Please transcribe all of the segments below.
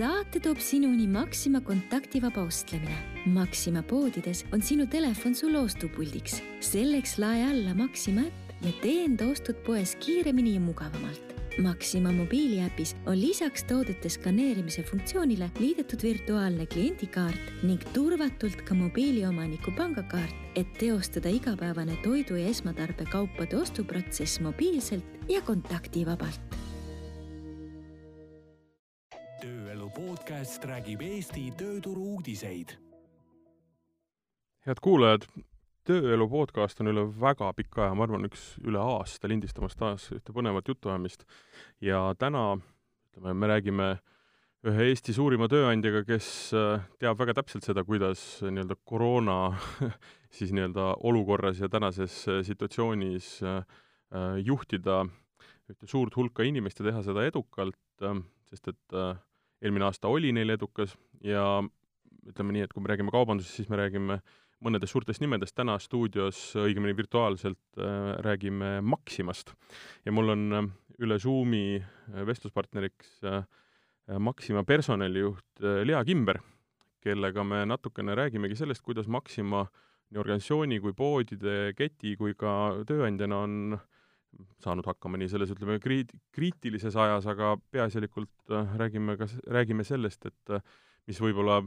saate toob sinuni Maxima kontaktivaba ostlemine. Maxima poodides on sinu telefon sul ostupuldiks. selleks lae alla Maxima äpp ja tee enda ostud poes kiiremini ja mugavamalt. Maxima mobiiliäpis on lisaks toodete skaneerimise funktsioonile liidetud virtuaalne kliendikaart ning turvatult ka mobiiliomaniku pangakaart, et teostada igapäevane toidu ja esmatarbekaupade ostuprotsess mobiilselt ja kontaktivabalt. Podcast räägib Eesti tööturu uudiseid. head kuulajad, Tööelu podcast on üle väga pika aja, ma arvan, üks üle aasta lindistamas taas ühte põnevat jutuajamist ja täna ütleme, me räägime ühe Eesti suurima tööandjaga, kes äh, teab väga täpselt seda, kuidas nii-öelda koroona siis nii-öelda olukorras ja tänases äh, situatsioonis äh, juhtida ühte suurt hulka inimest ja teha seda edukalt, sest et eelmine aasta oli neil edukas ja ütleme nii, et kui me räägime kaubandusest, siis me räägime mõnedest suurtest nimedest, täna stuudios, õigemini virtuaalselt äh, räägime Maximast. ja mul on äh, üle Zoomi äh, vestluspartneriks äh, Maxima personalijuht äh, Lea Kimber, kellega me natukene räägimegi sellest, kuidas Maxima nii organisatsiooni kui poodide keti kui ka tööandjana on saanud hakkama nii selles, ütleme, kriit-, kriitilises ajas, aga peaasjalikult äh, räägime ka, räägime sellest, et äh, mis võib-olla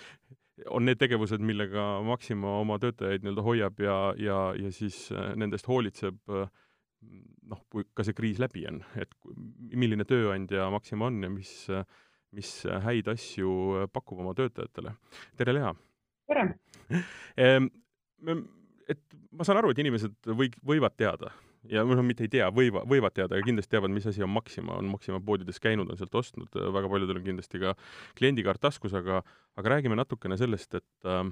on need tegevused, millega Maxima oma töötajaid nii-öelda hoiab ja, ja, ja siis äh, nendest hoolitseb noh, kui ka see kriis läbi on, et milline tööandja Maxima on ja mis, mis häid asju pakub oma töötajatele. tere, Lea! tere! Et ma saan aru, et inimesed või, võivad teada ja noh, mitte ei tea, võiva, võivad teada ja kindlasti teavad, mis asi on Maxima, on Maxima poodides käinud, on sealt ostnud, väga paljudel on kindlasti ka kliendikaart taskus, aga aga räägime natukene sellest, et äh,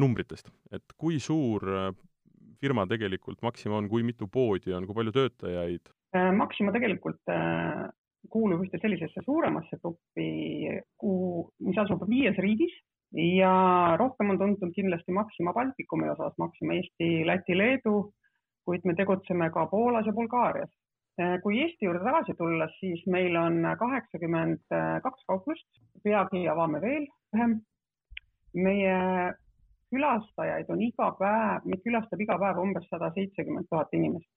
numbritest, et kui suur äh, firma tegelikult Maxima on, kui mitu poodi on, kui palju töötajaid? Maxima tegelikult äh, kuulub ühte sellisesse suuremasse gruppi, kuhu, mis asub viies riigis ja rohkem on tuntud kindlasti Maxima Baltikumi osas, Maxima Eesti, Läti, Leedu kuid me tegutseme ka Poolas ja Bulgaarias. kui Eesti juurde tagasi tulla, siis meil on kaheksakümmend kaks kauplust, peagi avame veel ühe. meie külastajaid on iga päev, meid külastab iga päev umbes sada seitsekümmend tuhat inimest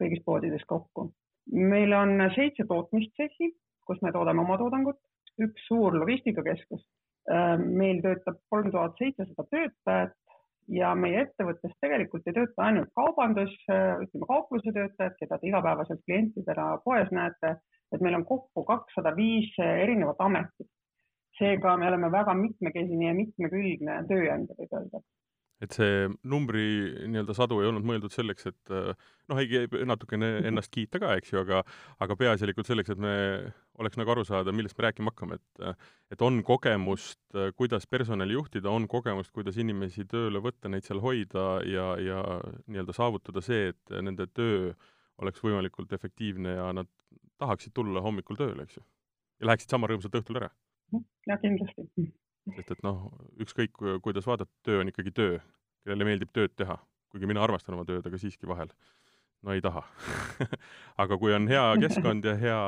kõigis poodides kokku. meil on seitse tootmistsehhi, kus me toodame oma toodangut, üks suur logistikakeskus. meil töötab kolm tuhat seitsesada töötajat ja meie ettevõttes tegelikult ei tööta ainult kaubandus, ütleme kaupluse töötajad, keda te igapäevaselt klientidena poes näete, et meil on kokku kakssada viis erinevat ametit. seega me oleme väga mitmekesine ja mitmekülgne tööandja, võib öelda et see numbri nii-öelda sadu ei olnud mõeldud selleks, et noh, ei natukene ennast kiita ka, eks ju, aga aga peaasjalikult selleks, et me oleks nagu aru saada, millest me rääkima hakkame, et et on kogemust, kuidas personali juhtida, on kogemust, kuidas inimesi tööle võtta, neid seal hoida ja, ja nii-öelda saavutada see, et nende töö oleks võimalikult efektiivne ja nad tahaksid tulla hommikul tööle, eks ju. ja läheksid sama rõõmsalt õhtul ära. jah, kindlasti sest et noh, ükskõik kuidas vaadata, töö on ikkagi töö, kellele meeldib tööd teha, kuigi mina armastan oma tööd, aga siiski vahel no ei taha aga kui on hea keskkond ja hea,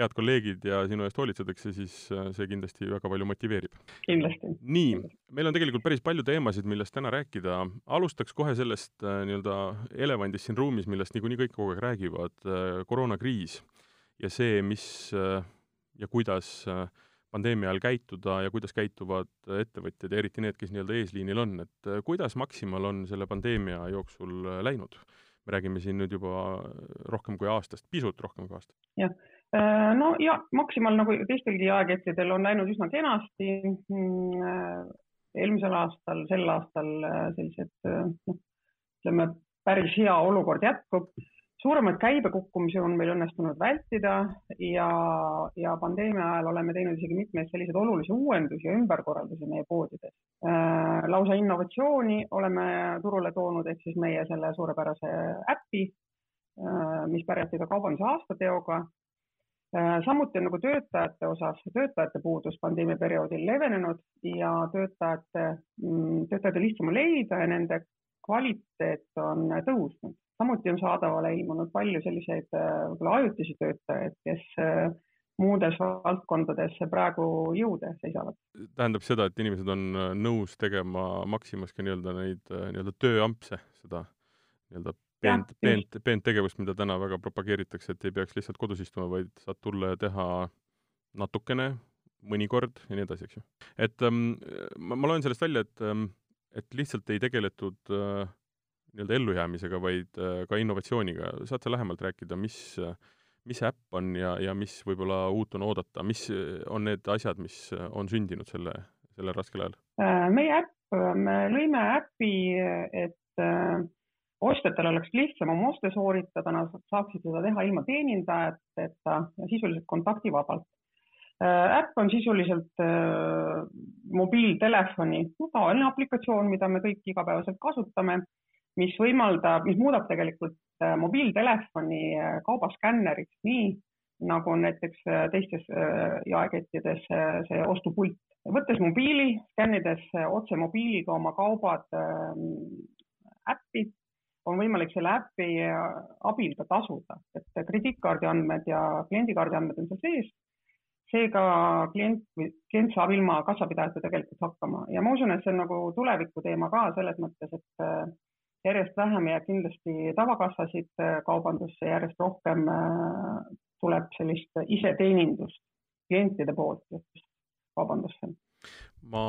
head kolleegid ja sinu eest hoolitsetakse, siis äh, see kindlasti väga palju motiveerib. kindlasti. nii, meil on tegelikult päris palju teemasid, millest täna rääkida. alustaks kohe sellest äh, nii-öelda elevandist siin ruumis, millest niikuinii kõik kogu aeg räägivad, äh, koroonakriis ja see, mis ja kuidas äh, pandeemia ajal käituda ja kuidas käituvad ettevõtjad ja eriti need, kes nii-öelda eesliinil on, et äh, kuidas Maximal on selle pandeemia jooksul äh, läinud? me räägime siin nüüd juba rohkem kui aastast, pisut rohkem kui aastast. jah, äh, no ja Maximal nagu teistelgi aeghetkedel on läinud üsna kenasti. Mm, eelmisel aastal, sel aastal sellised noh, ütleme päris hea olukord jätkub suuremaid käibekukkumisi on meil õnnestunud vältida ja, ja pandeemia ajal oleme teinud isegi mitmeid selliseid olulisi uuendusi ja ümberkorraldusi meie poodides äh,. lausa innovatsiooni oleme turule toonud, ehk siis meie selle suurepärase äpi äh,, mis pärjati ka kaubanduse aastateoga äh,. samuti on nagu töötajate osas, töötajate puudus pandeemia perioodil leevenenud ja töötajate, mm, töötajaid on lihtsam leida ja nende kvaliteet on tõusnud samuti on saadavale ilmunud palju selliseid äh, võib-olla ajutisi töötajaid, kes äh, muudes valdkondades praegu jõude seisavad. tähendab seda, et inimesed on äh, nõus tegema Maximas ka nii-öelda neid nii-öelda tööampse, seda nii-öelda peent, peent, peent tegevust, mida täna väga propageeritakse, et ei peaks lihtsalt kodus istuma, vaid saad tulla ja teha natukene, mõnikord ja nii edasi, eks ju. et ähm, ma, ma loen sellest välja, et ähm,, et lihtsalt ei tegeletud äh, nii-öelda ellujäämisega, vaid äh, ka innovatsiooniga. saad sa lähemalt rääkida, mis äh, mis äpp on ja, ja mis võib-olla uut on oodata, mis on need asjad, mis on sündinud selle, sellel raskel ajal? Äh, meie äpp, me lõime äpi, et äh, ostjatel oleks lihtsam oma oste sooritada, nad saaksid seda teha ilma teenindajateta ja sisuliselt kontaktivabalt. Äh, äpp on sisuliselt äh, mobiiltelefoni tavaline aplikatsioon, mida me kõik igapäevaselt kasutame, mis võimaldab, mis muudab tegelikult äh, mobiiltelefoni kaubaskänneriks nii, nagu näiteks teistes jaekettides see ostupult. võttes mobiili, skännides otse mobiiliga oma kaubad äppi on võimalik selle äpi abil ka tasuda, et krediitkaardi andmed ja kliendikaardi andmed on seal sees. seega klient või klient saab ilma kassapidajata tegelikult hakkama ja ma usun, et see on nagu tuleviku teema ka selles mõttes, et äh, järjest vähem jääb kindlasti tavakassasid äh, kaubandusse, järjest rohkem äh, tuleb sellist iseteenindust klientide poolt kaubandusse. Ma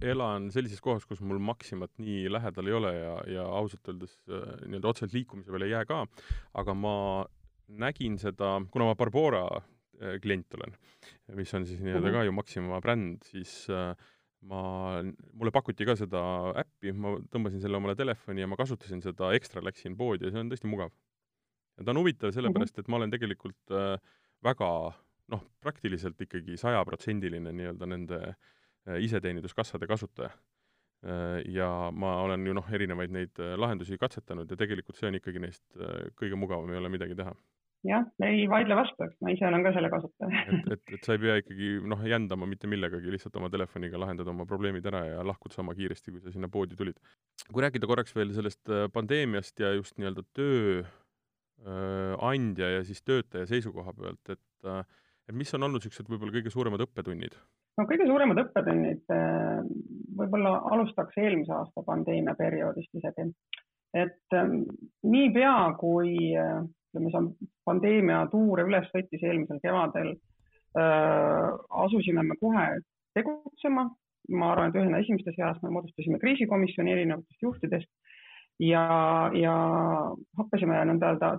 elan sellises kohas, kus mul Maximat nii lähedal ei ole ja, ja ausalt öeldes äh, nii-öelda otseselt liikumise peale ei jää ka, aga ma nägin seda, kuna ma Barbora klient olen, mis on siis nii-öelda ka ju Maxima bränd, siis äh, ma, mulle pakuti ka seda äppi, ma tõmbasin selle omale telefoni ja ma kasutasin seda ekstra, läksin poodi ja see on tõesti mugav. ja ta on huvitav sellepärast, et ma olen tegelikult väga noh, praktiliselt ikkagi sajaprotsendiline nii-öelda nende äh, Äh, iseteeninduskassade kasutaja. Äh, ja ma olen ju noh, erinevaid neid äh, lahendusi katsetanud ja tegelikult see on ikkagi neist kõige mugavam, ei ole midagi teha jah, ei vaidle vastu, eks ma ise olen ka selle kasutaja et, et, et sa ei pea ikkagi noh, jändama mitte millegagi, lihtsalt oma telefoniga lahendad oma probleemid ära ja lahkud sama kiiresti, kui sa sinna poodi tulid. kui rääkida korraks veel sellest pandeemiast ja just nii-öelda tööandja ja siis töötaja seisukoha pealt, et et mis on olnud niisugused võib-olla kõige suuremad õppetunnid? no kõige suuremad õppetunnid, äh, võib-olla alustaks eelmise aasta pandeemia perioodist isegi. et niipea, kui äh, ütleme, see pandeemia tuure üles võttis eelmisel kevadel, äh, asusime me kohe tegutsema. ma arvan, et ühena esimeste seas me moodustasime kriisikomisjoni erinevatest juhtidest ja, ja hakkasime nõnda öelda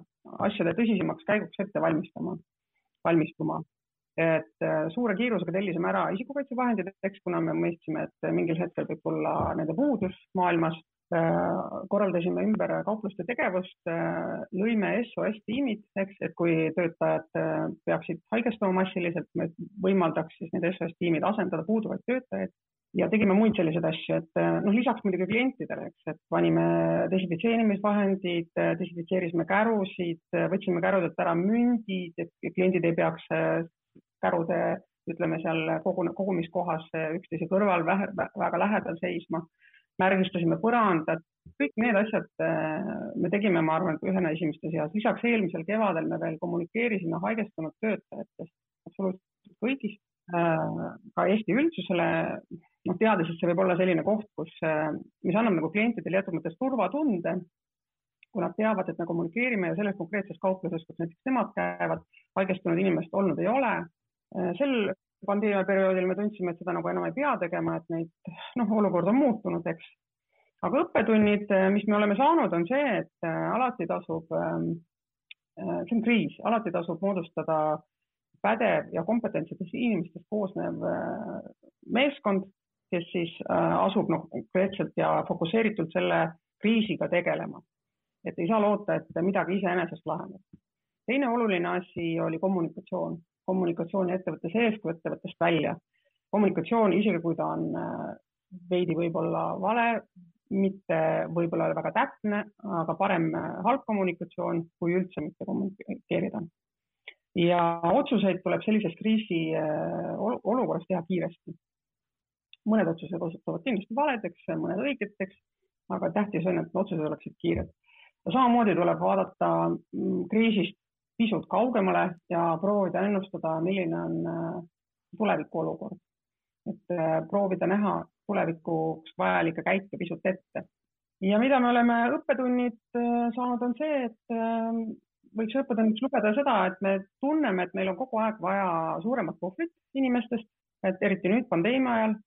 asjade tõsisemaks käiguks ette valmistama, valmistuma et äh, suure kiirusega tellisime ära isikukaitsevahendid, eks kuna me mõistsime, et mingil hetkel võib olla nende puudus maailmas. Äh, korraldasime ümber kaupluste tegevust, äh, lõime SOS tiimid, eks, et kui töötajad peaksid haigestuma massiliselt, me võimaldaks siis need SOS tiimid asendada puuduvaid töötajaid ja tegime muid selliseid asju, et noh, lisaks muidugi klientidele, eks, et panime desinfitseerimisvahendid, desinfitseerisime kärusid, võtsime kärudelt ära mündid, et kliendid ei peaks kärude, ütleme seal kogu, kogumiskohas üksteise kõrval väga lähedal seisma, märgistasime põrandat, kõik need asjad äh, me tegime, ma arvan, et ühena esimeste seas. lisaks eelmisel kevadel me veel kommunikeerisime haigestunud töötajatest, absoluutselt kõigist, äh, ka Eesti üldsusele, noh, teades, et see võib olla selline koht, kus, äh, mis annab nagu klientidele teatud mõttes turvatunde, kui nad teavad, et me kommunikeerime ja selles konkreetses kaupluses, kus näiteks nemad käivad, haigestunud inimest olnud ei ole, sel pandeemia perioodil me tundsime, et seda nagu enam ei pea tegema, et neid, noh, olukord on muutunud, eks. aga õppetunnid, äh, mis me oleme saanud, on see, et äh, alati tasub, ähm, see on kriis, alati tasub moodustada pädev ja kompetentsetest inimestest koosnev meeskond, kes siis asub noh, konkreetselt ja fokusseeritult selle kriisiga tegelema. et ei saa loota, et midagi iseenesest laheneb. teine oluline asi oli kommunikatsioon kommunikatsiooni ettevõtte sees kui ettevõttest välja. kommunikatsioon, isegi kui ta on äh, veidi võib-olla vale, mitte võib-olla väga täpne, aga parem äh, halb kommunikatsioon kui üldse mitte kommunikeerida. ja otsuseid tuleb sellises kriisi äh, olukorras teha kiiresti. mõned otsused osutuvad kindlasti valedeks, mõned õigeteks, aga tähtis on, et otsused oleksid kiired. samamoodi tuleb vaadata mm, kriisist pisut kaugemale ja proovida ennustada, milline on tuleviku olukord. et proovida näha tulevikuks vajalikke käike pisut ette. ja mida me oleme õppetunnid saanud, on see, et võiks õppetunniks lugeda seda, et me tunneme, et meil on kogu aeg vaja suuremat puhvrit inimestest, et eriti nüüd pandeemia ajal.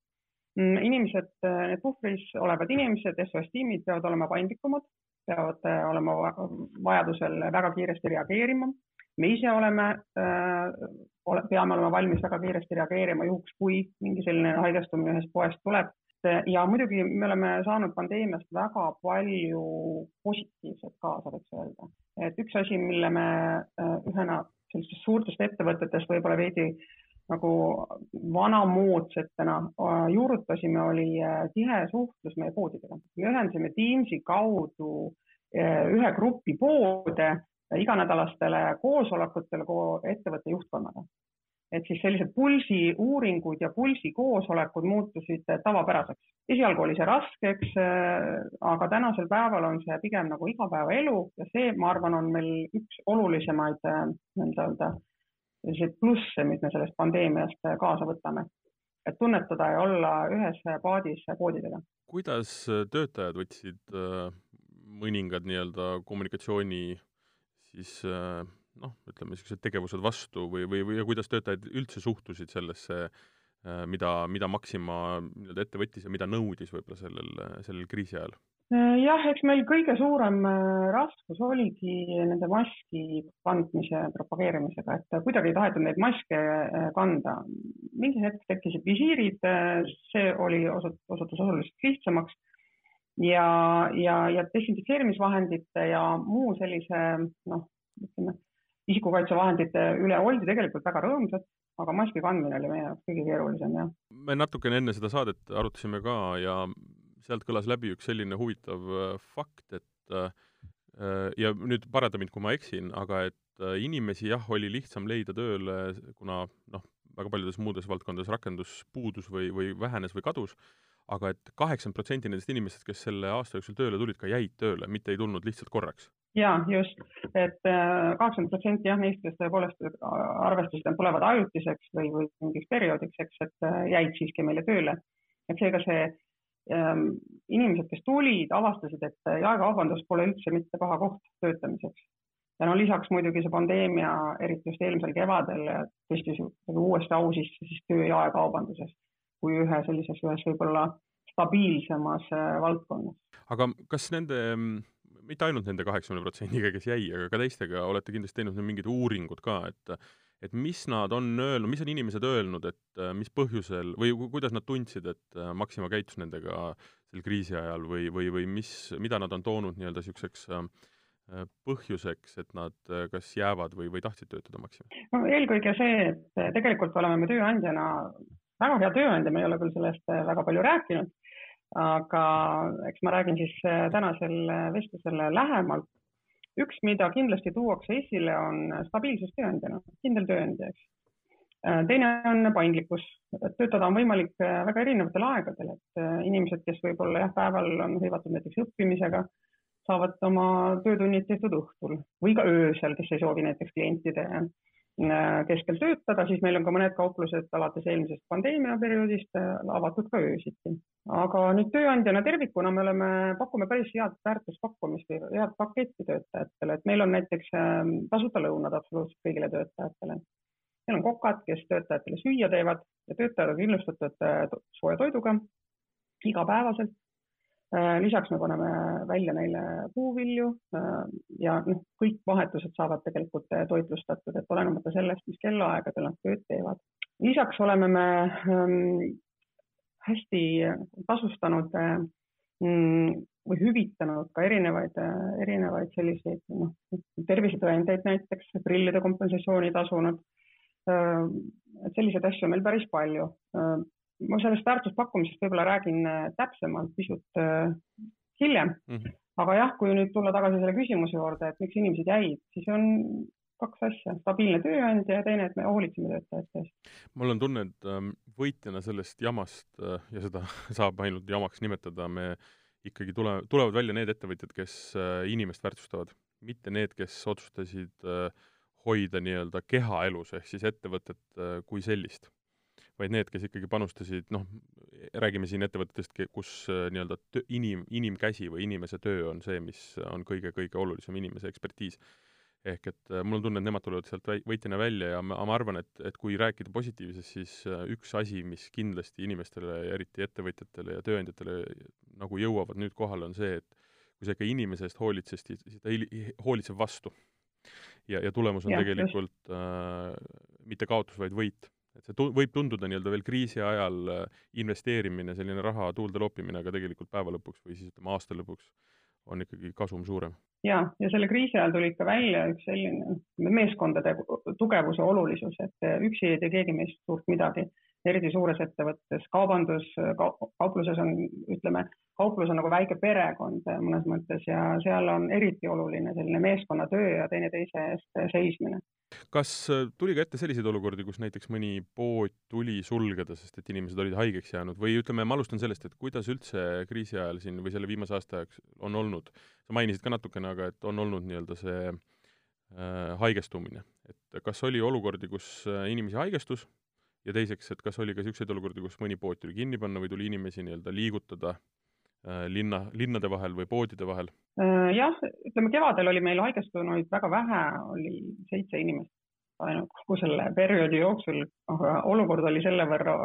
Mm, inimesed, need puhvris olevad inimesed, SOS tiimid peavad olema paindlikumad, peavad äh, olema vajadusel väga kiiresti reageerima. me ise oleme, äh, peame olema valmis väga kiiresti reageerima juhuks, kui mingi selline haigestumine ühest poest tuleb ja muidugi me oleme saanud pandeemiast väga palju positiivset kaasa, võiks öelda. et üks asi, mille me äh, ühena sellistest suurtest ettevõtetest võib-olla veidi nagu vanamoodsatena äh, juurutasime, oli äh, tihe suhtlus meie poodidega. me ühendasime Teamsi kaudu ühe grupi poode iganädalastele koosolekutele ettevõtte juhtkonnaga et siis sellised pulsiuuringud ja pulsikoosolekud muutusid tavapäraseks. esialgu oli see raske, eks, aga tänasel päeval on see pigem nagu igapäevaelu ja see, ma arvan, on meil üks olulisemaid nii-öelda öelda selliseid plusse, mis me sellest pandeemiast kaasa võtame. et tunnetada ja olla ühes paadis poodidega. kuidas töötajad võtsid äh, mõningad nii-öelda kommunikatsiooni siis äh noh, ütleme niisugused tegevused vastu või, või, või ja kuidas töötajad üldse suhtusid sellesse, äh, mida, mida Maxima nii-öelda ette võttis ja mida nõudis võib-olla sellel, sellel kriisi ajal? Äh, jah, eks meil kõige suurem äh, raskus oligi nende maski kandmise propageerimisega, et kuidagi ei tahetud neid maske kanda. mingi hetk tekkisid visiirid, see oli osut-, osutus oluliselt lihtsamaks ja, ja, ja desinfitseerimisvahendite ja muu sellise noh, ütleme isikukaitsevahendite üle oldi tegelikult väga rõõmsad, aga maski kandmine oli meie jaoks kõige keerulisem, jah. me natukene enne seda saadet arutasime ka ja sealt kõlas läbi üks selline huvitav äh, fakt, et äh, ja nüüd paranda mind, kui ma eksin, aga et äh, inimesi jah, oli lihtsam leida tööle, kuna noh, väga paljudes muudes valdkondades rakendus puudus või, või vähenes või kadus, aga et kaheksakümmend protsenti nendest inimestest, kes selle aasta jooksul tööle tulid, ka jäid tööle, mitte ei tulnud lihtsalt korraks ja just, et äh, kaheksakümmend protsenti jah, neist, kes tõepoolest arvestasid, et tulevad ajutiseks või, või mingiks perioodiks, eks, et äh, jäid siiski meile tööle. et seega see inimesed, kes tulid, avastasid, et äh, jaekaubandus pole üldse mitte paha koht töötamiseks. ja no lisaks muidugi see pandeemia, eriti just eelmisel kevadel, tõstis uuesti au sisse siis töö jaekaubanduses kui ühe sellises ühes võib-olla stabiilsemas valdkonnas. aga kas nende mm, mitte ainult nende kaheksakümne protsendiga, kes jäi, aga ka teistega olete kindlasti teinud mingid uuringud ka, et et mis nad on öelnud, mis on inimesed öelnud, et mis põhjusel või kuidas nad tundsid, et Maxima käitus nendega sel kriisi ajal või, või, või mis, mida nad on toonud nii-öelda niisuguseks äh, põhjuseks, et nad kas jäävad või, või tahtsid töötada Maximas? no eelkõige see, et tegelikult oleme me tööandjana väga hea tööandja, me ei ole küll sellest väga palju rääkinud, aga eks ma räägin siis äh, tänasel äh, vestlusel lähemalt. Üks, mida kindlasti tuuakse esile, on stabiilsus tööandjana, kindel tööandja, eks. Äh, teine on paindlikkus, töötada on võimalik väga erinevatel aegadel, et inimesed, kes võib-olla jah, päeval on hõivatud näiteks õppimisega, saavad oma töötunnid tehtud õhtul või ka öösel, kes ei soovi näiteks klientide Äh, keskel töötada, siis meil on ka mõned kauplused alates eelmisest pandeemiaperioodist äh, avatud ka öösiti. aga nüüd tööandjana tervikuna me oleme, pakume päris head väärtuspakkumist head paketti töötajatele, et meil on näiteks ähm, tasuta lõunad absoluutselt kõigile töötajatele. meil on kokad, kes töötajatele süüa teevad ja töötajad on kindlustatud äh, sooja toiduga igapäevaselt Äh, lisaks me paneme välja neile puuvilju äh, ja noh, kõik vahetused saavad tegelikult äh, toitlustatud, et olenemata sellest, mis kellaaegadel nad tööd teevad. lisaks oleme me ähm, hästi tasustanud mm, või hüvitanud ka erinevaid, erinevaid selliseid noh, tervisetõendeid näiteks, prillide kompensatsiooni tasunud. et selliseid asju on meil päris palju ma sellest väärtuspakkumisest võib-olla räägin äh, täpsemalt pisut äh, hiljem mm. -hmm. aga jah, kui nüüd tulla tagasi selle küsimuse juurde, et miks inimesed jäid, siis on kaks asja, stabiilne tööandja ja teine, et me hoolitseme töötajate eest. mul on tunne, et ähm, võitjana sellest jamast äh, ja seda saab ainult jamaks nimetada, me ikkagi tule, tulevad välja need ettevõtjad, kes inimest väärtustavad, mitte need, kes otsustasid hoida nii-öelda keha elus, ehk siis ettevõtet kui sellist vaid need, kes ikkagi panustasid, noh, räägime siin ettevõtetest, kus äh, nii-öelda inim, inimkäsi või inimese töö on see, mis on kõige-kõige olulisem, inimese ekspertiis. ehk et äh, mul on tunne, et nemad tulevad sealt võitjana välja ja ma, ma arvan, et, et kui rääkida positiivsest, siis äh, üks asi, mis kindlasti inimestele ja eriti ettevõtjatele ja tööandjatele nagu jõuavad nüüd kohale, on see, et kui sa ikka inimese eest hoolitsed, siis ta hoolitseb vastu. ja, ja tulemus on ja, tegelikult äh, mitte kaotus, vaid võit et see tu-, võib tunduda nii-öelda veel kriisi ajal äh, investeerimine, selline raha tuulde loopimine, aga tegelikult päeva lõpuks või siis ütleme aasta lõpuks on ikkagi kasum suurem. ja, ja selle kriisi ajal tuli ikka välja üks selline meeskondade tugevuse olulisus, et üksi ei tee keegi meist suurt midagi eriti suures ettevõttes, kaubandus ka,, kaupluses on, ütleme, kauplus on nagu väike perekond mõnes mõttes ja seal on eriti oluline selline meeskonnatöö ja teineteise eest seismine. kas äh, tuli ka ette selliseid olukordi, kus näiteks mõni pood tuli sulgeda, sest et inimesed olid haigeks jäänud? Või ütleme, ma alustan sellest, et kuidas üldse kriisi ajal siin või selle viimase aasta ajaks on olnud, sa mainisid ka natukene, aga et on olnud nii-öelda see äh, haigestumine, et kas oli olukordi, kus äh, inimesi haigestus ja teiseks, et kas oli ka niisuguseid olukordi, kus mõni pood tuli kinni panna või tuli inimesi nii-öelda liigutada äh, linna, linnade vahel või poodide vahel? Äh, jah, ütleme kevadel oli meil haigestunuid väga vähe, oli seitse inimest ainult kogu selle perioodi jooksul, aga olukord oli selle võrra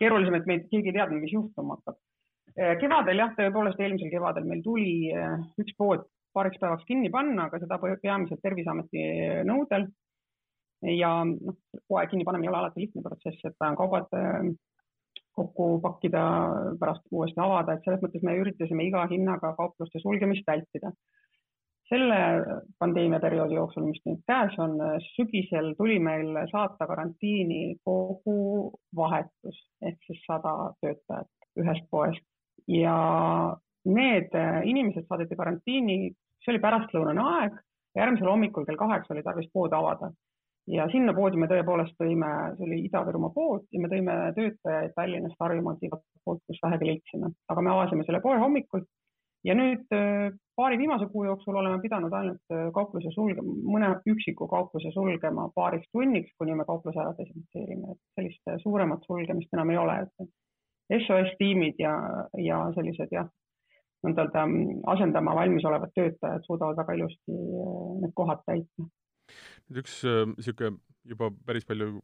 keerulisem, et meid keegi ei teadnud, mis juhtuma hakkab. Äh, kevadel jah, tõepoolest eelmisel kevadel meil tuli üks pood paariks päevaks kinni panna, aga seda peamiselt Terviseameti nõudel ja noh, poe kinnipanemine ei ole alati lihtne protsess, et kaubad äh, kokku pakkida, pärast uuesti avada, et selles mõttes me üritasime iga hinnaga kaupluste sulgemist vältida. selle pandeemia perioodi jooksul, mis nüüd käes on, sügisel tuli meil saata karantiini kogu vahetus ehk siis sada töötajat ühest poest. Ja need inimesed saadeti karantiini, see oli pärastlõunane aeg, järgmisel hommikul kell kaheksa oli tarvis pood avada ja sinna poodi me tõepoolest tõime, see oli Ida-Virumaa pood ja me tõime töötajaid Tallinnast, Harjumaalt, igalt poolt, kus vähegi leidsime, aga me avasime selle poe hommikul. Ja nüüd äh, paari viimase kuu jooksul oleme pidanud ainult äh, kaupluse sulgema, mõne üksiku kaupluse sulgema paariks tunniks, kuni me kaupluse ära desinfitseerime, et sellist äh, suuremat sulgemist enam ei ole, et SOS tiimid ja, ja sellised jah, nõnda öelda asendama valmisolevad töötajad suudavad väga ilusti need kohad täita nüüd üks niisugune äh, juba päris palju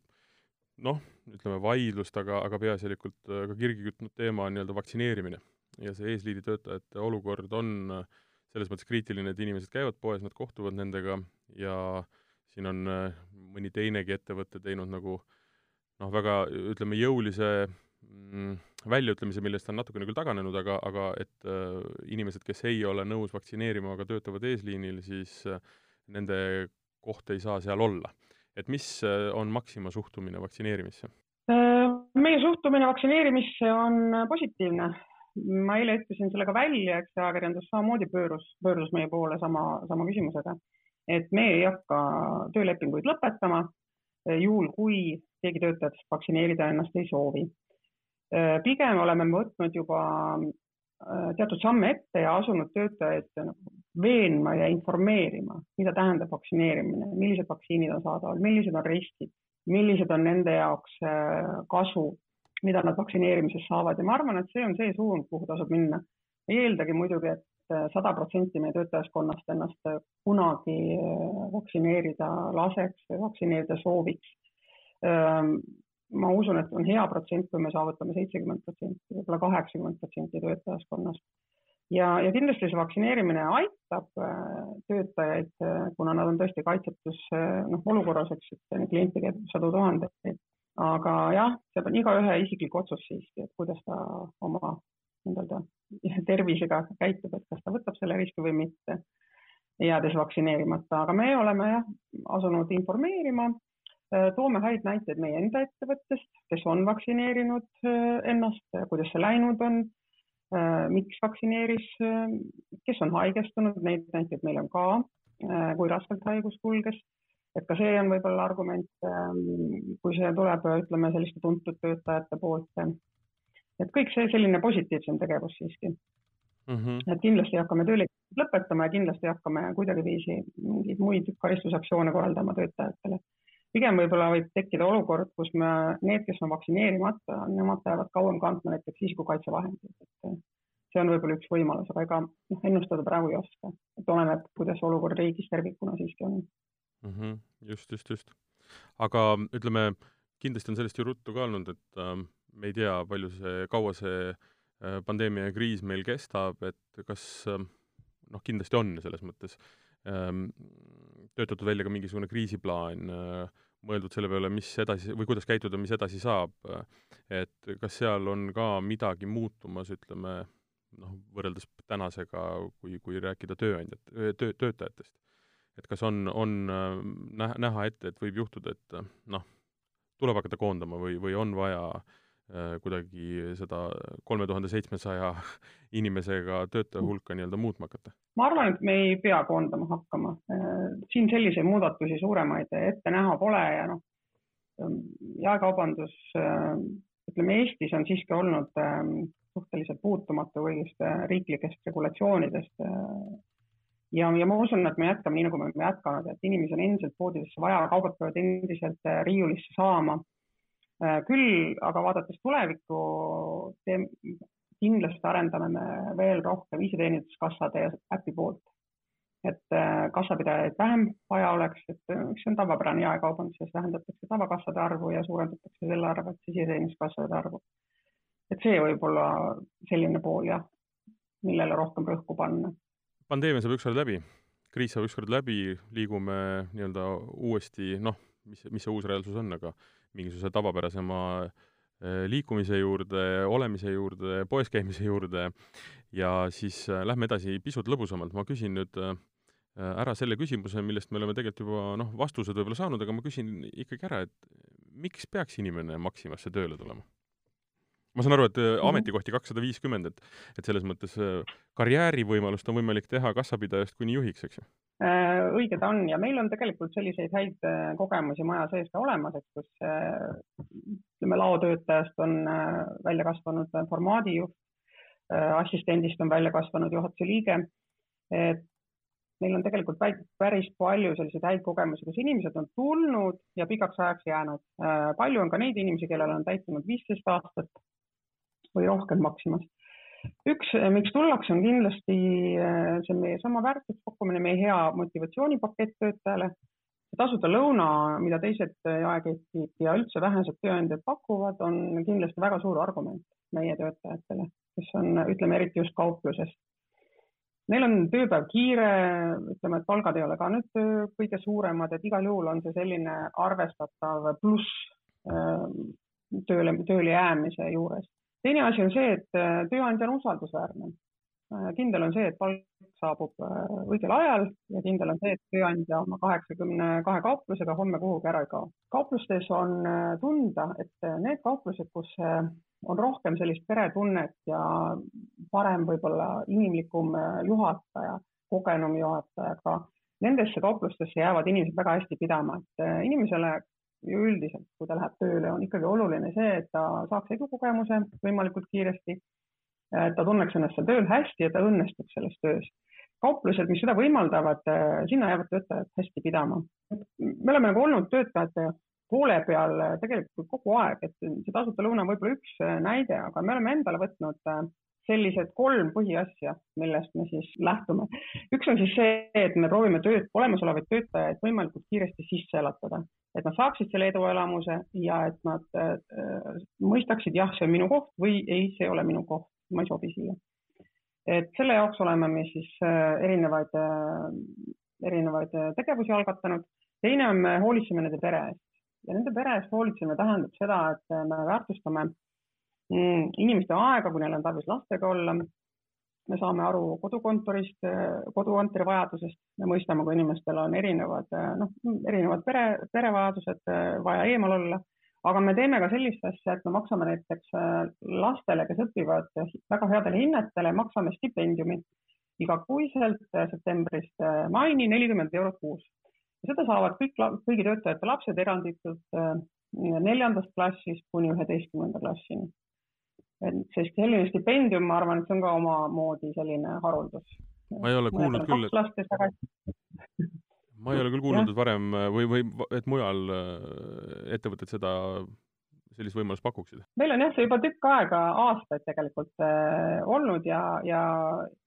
noh, ütleme vaidlust, aga, aga peaasjalikult äh, ka kirgi kütnud teema on nii-öelda vaktsineerimine. ja see eesliidi töötajate olukord on äh, selles mõttes kriitiline, et inimesed käivad poes, nad kohtuvad nendega ja siin on mõni teinegi ettevõte teinud nagu noh, väga ütleme, jõulise mm, väljaütlemise, millest on natukene küll taganenud, aga, aga et äh, inimesed, kes ei ole nõus vaktsineerima, aga töötavad eesliinil, siis äh, nende koht ei saa seal olla. et mis äh, on Maxima suhtumine vaktsineerimisse? Äh, meie suhtumine vaktsineerimisse on positiivne. ma eile ütlesin selle ka välja, eks ajakirjandus samamoodi pöörus, pöördus meie poole sama, sama küsimusega, et me ei hakka töölepinguid lõpetama äh, juhul, kui keegi töötajatest vaktsineerida ennast ei soovi. pigem oleme võtnud juba Äh, teatud samme ette ja asunud töötajaid nagu veenma ja informeerima, mida tähendab vaktsineerimine, millised vaktsiinid on saadaval, millised on riskid, millised on nende jaoks äh, kasu, mida nad vaktsineerimises saavad ja ma arvan, et see on see suund, kuhu tasub minna. ei eeldagi muidugi, et äh, sada protsenti meie töötajaskonnast ennast kunagi vaktsineerida laseks või vaktsineerida sooviks ma usun, et on hea protsent, kui me saavutame seitsekümmend protsenti, võib-olla kaheksakümmend protsenti töötajaskonnast. Ja, ja kindlasti see vaktsineerimine aitab äh, töötajaid, äh, kuna nad on tõesti kaitsetus äh, noh, olukorras, eks, et kliente käib sadu tuhandeid. aga jah, see on igaühe isiklik otsus siiski, et kuidas ta oma nii-öelda tervisega käitub, et kas ta võtab selle riski või mitte, jäädes vaktsineerimata, aga me oleme jah asunud informeerima toome häid näiteid meie enda ettevõttest, kes on vaktsineerinud ennast, kuidas see läinud on, miks vaktsineeris, kes on haigestunud, neid näiteid meil on ka, kui raskelt haigus kulges. et ka see on võib-olla argument, ähm, kui see tuleb, ütleme selliste tuntud töötajate poolt. et kõik see selline positiivsem tegevus siiski mm. -hmm. et kindlasti hakkame tööle lõpetama ja kindlasti hakkame kuidagiviisi mingeid muid karistusaktsioone korraldama töötajatele. Pigem võib-olla võib tekkida olukord, kus me, need, kes on vaktsineerimata, nemad peavad kauem kandma näiteks isikukaitsevahendeid, et see on võib-olla üks võimalus, aga ega noh, ennustada praegu ei oska, et oleneb, kuidas olukord riigis tervikuna siiski on mm. -hmm. just, just, just. aga ütleme, kindlasti on sellest ju ruttu ka olnud, et äh, me ei tea, palju see, kaua see äh, pandeemia kriis meil kestab, et kas äh, noh, kindlasti on selles mõttes ähm, töötatud välja ka mingisugune kriisiplaan äh,, mõeldud selle peale, mis edasi või kuidas käituda, mis edasi saab, et kas seal on ka midagi muutumas, ütleme, noh, võrreldes tänasega, kui, kui rääkida tööandjat, töö, töötajatest. et kas on, on näha, näha ette, et võib juhtuda, et noh, tuleb hakata koondama või, või on vaja äh, kuidagi seda kolme tuhande seitsmesaja inimesega töötaja hulka nii-öelda muutma hakata? ma arvan, et me ei pea koondama hakkama. siin selliseid muudatusi suuremaid ette näha pole ja noh, jaekaubandus, ütleme Eestis on siiski olnud suhteliselt puutumatu kõigist äh, riiklikest regulatsioonidest. Äh, ja, ja ma usun, et me jätkame nii, nagu me oleme jätkanud, et inimesi on endiselt poodidesse vaja, kaubad peavad endiselt äh, riiulisse saama. Küll aga vaadates tulevikku, kindlasti arendame me veel rohkem iseteeninduskassade ja äpi poolt. et kassapidajaid vähem vaja oleks, et see on tavapärane jaekaubanduses, vähendatakse tavakassade arvu ja suurendatakse selle arvelt iseteeninduskassade arvu et see võib olla selline pool jah, millele rohkem rõhku panna. pandeemia saab ükskord läbi, kriis saab ükskord läbi, liigume nii-öelda uuesti, noh, mis, mis see uus reaalsus on, aga mingisuguse tavapärasema eh, liikumise juurde, olemise juurde, poes käimise juurde ja siis eh, lähme edasi pisut lõbusamalt, ma küsin nüüd eh, ära selle küsimuse, millest me oleme tegelikult juba noh, vastused võib-olla saanud, aga ma küsin ikkagi ära, et miks peaks inimene Maximasse tööle tulema? Ma saan aru, et mm -hmm. ametikohti kakssada viiskümmend, et, et selles mõttes äh, karjäärivõimalust on võimalik teha kassapidajast kuni juhiks, eks ju? Äh, õige ta on ja meil on tegelikult selliseid häid kogemusi maja sees ka olemas, et kus ütleme, laotöötajast on välja kasvanud formaadijuht, assistendist on välja kasvanud juhatuse liige. et meil on tegelikult päris palju selliseid häid kogemusi, kus inimesed on tulnud ja pikaks ajaks jäänud. palju on ka neid inimesi, kellel on täitunud viisteist aastat või rohkem maksimas. üks, eh, miks tullakse, on kindlasti eh, see meie sama väärtuspakkumine, meie hea motivatsioonipakett töötajale. tasuta lõuna, mida teised jaeketid ja üldse vähesed tööandjad pakuvad, on kindlasti väga suur argument meie töötajatele, kes on, ütleme eriti just kaupluses Neil on tööpäev kiire, ütleme, et palgad ei ole ka nüüd kõige suuremad, et igal juhul on see selline arvestatav pluss eh, tööle, tööle jäämise juures teine asi on see, et äh, tööandja on usaldusväärne. Äh, kindel on see, et palk saabub äh, õigel ajal ja kindel on see, et tööandja oma kaheksakümne kahe kauplusega homme kuhugi ära ei kao. kauplustes on tunda, et need kauplused, kus on rohkem sellist peretunnet ja parem võib-olla inimlikum juhataja, kogenum juhataja, ka nendesse kauplustesse jäävad inimesed väga hästi pidama, et inimesele ju üldiselt, kui ta läheb tööle, on ikkagi oluline see, et ta saaks edukogemuse võimalikult kiiresti. ta tunneks ennast seal tööl hästi ja ta õnnestuks selles töös. kauplused, mis seda võimaldavad, sinna jäävad töötajad hästi pidama. me oleme nagu olnud töötajate poole peal tegelikult kogu aeg, et see tasuta lõuna on võib-olla üks näide, aga me oleme endale võtnud sellised kolm põhiasja, millest me siis lähtume. üks on siis see, et me proovime tööd, olemasolevaid töötajaid võimalikult kiiresti sisse elatada et nad saaksid selle eduelamuse ja et nad äh, mõistaksid, jah, see on minu koht või ei, see ei ole minu koht, ma ei sobi siia. et selle jaoks oleme me siis äh, erinevaid äh,, erinevaid äh, tegevusi algatanud. teine on, me hoolitseme nende pere eest ja nende pere eest hoolitsemine tähendab seda, et me väärtustame mm, inimeste aega, kui neil on tarvis lastega olla. Me saame aru kodukontorist, kodukontori vajadusest, me mõistame, kui inimestel on erinevad, noh, erinevad pere, perevajadused vaja eemal olla, aga me teeme ka sellist asja, et me maksame näiteks lastele, kes õpivad väga headele hinnetele, maksame stipendiumi. Igakuiselt septembrist maini nelikümmend eurot kuus. seda saavad kõik, kõigi töötajate lapsed eranditult neljandast klassist kuni üheteistkümnenda klassini et sest selline stipendium, ma arvan, et see on ka omamoodi selline haruldus. Ma ei ole kuulnud küll, et ma ei ole küll kuulnud, et varem või, või et mujal äh, ettevõtted seda, sellist võimalust pakuksid? meil on jah, see juba tükk aega, aastaid tegelikult äh, olnud ja, ja,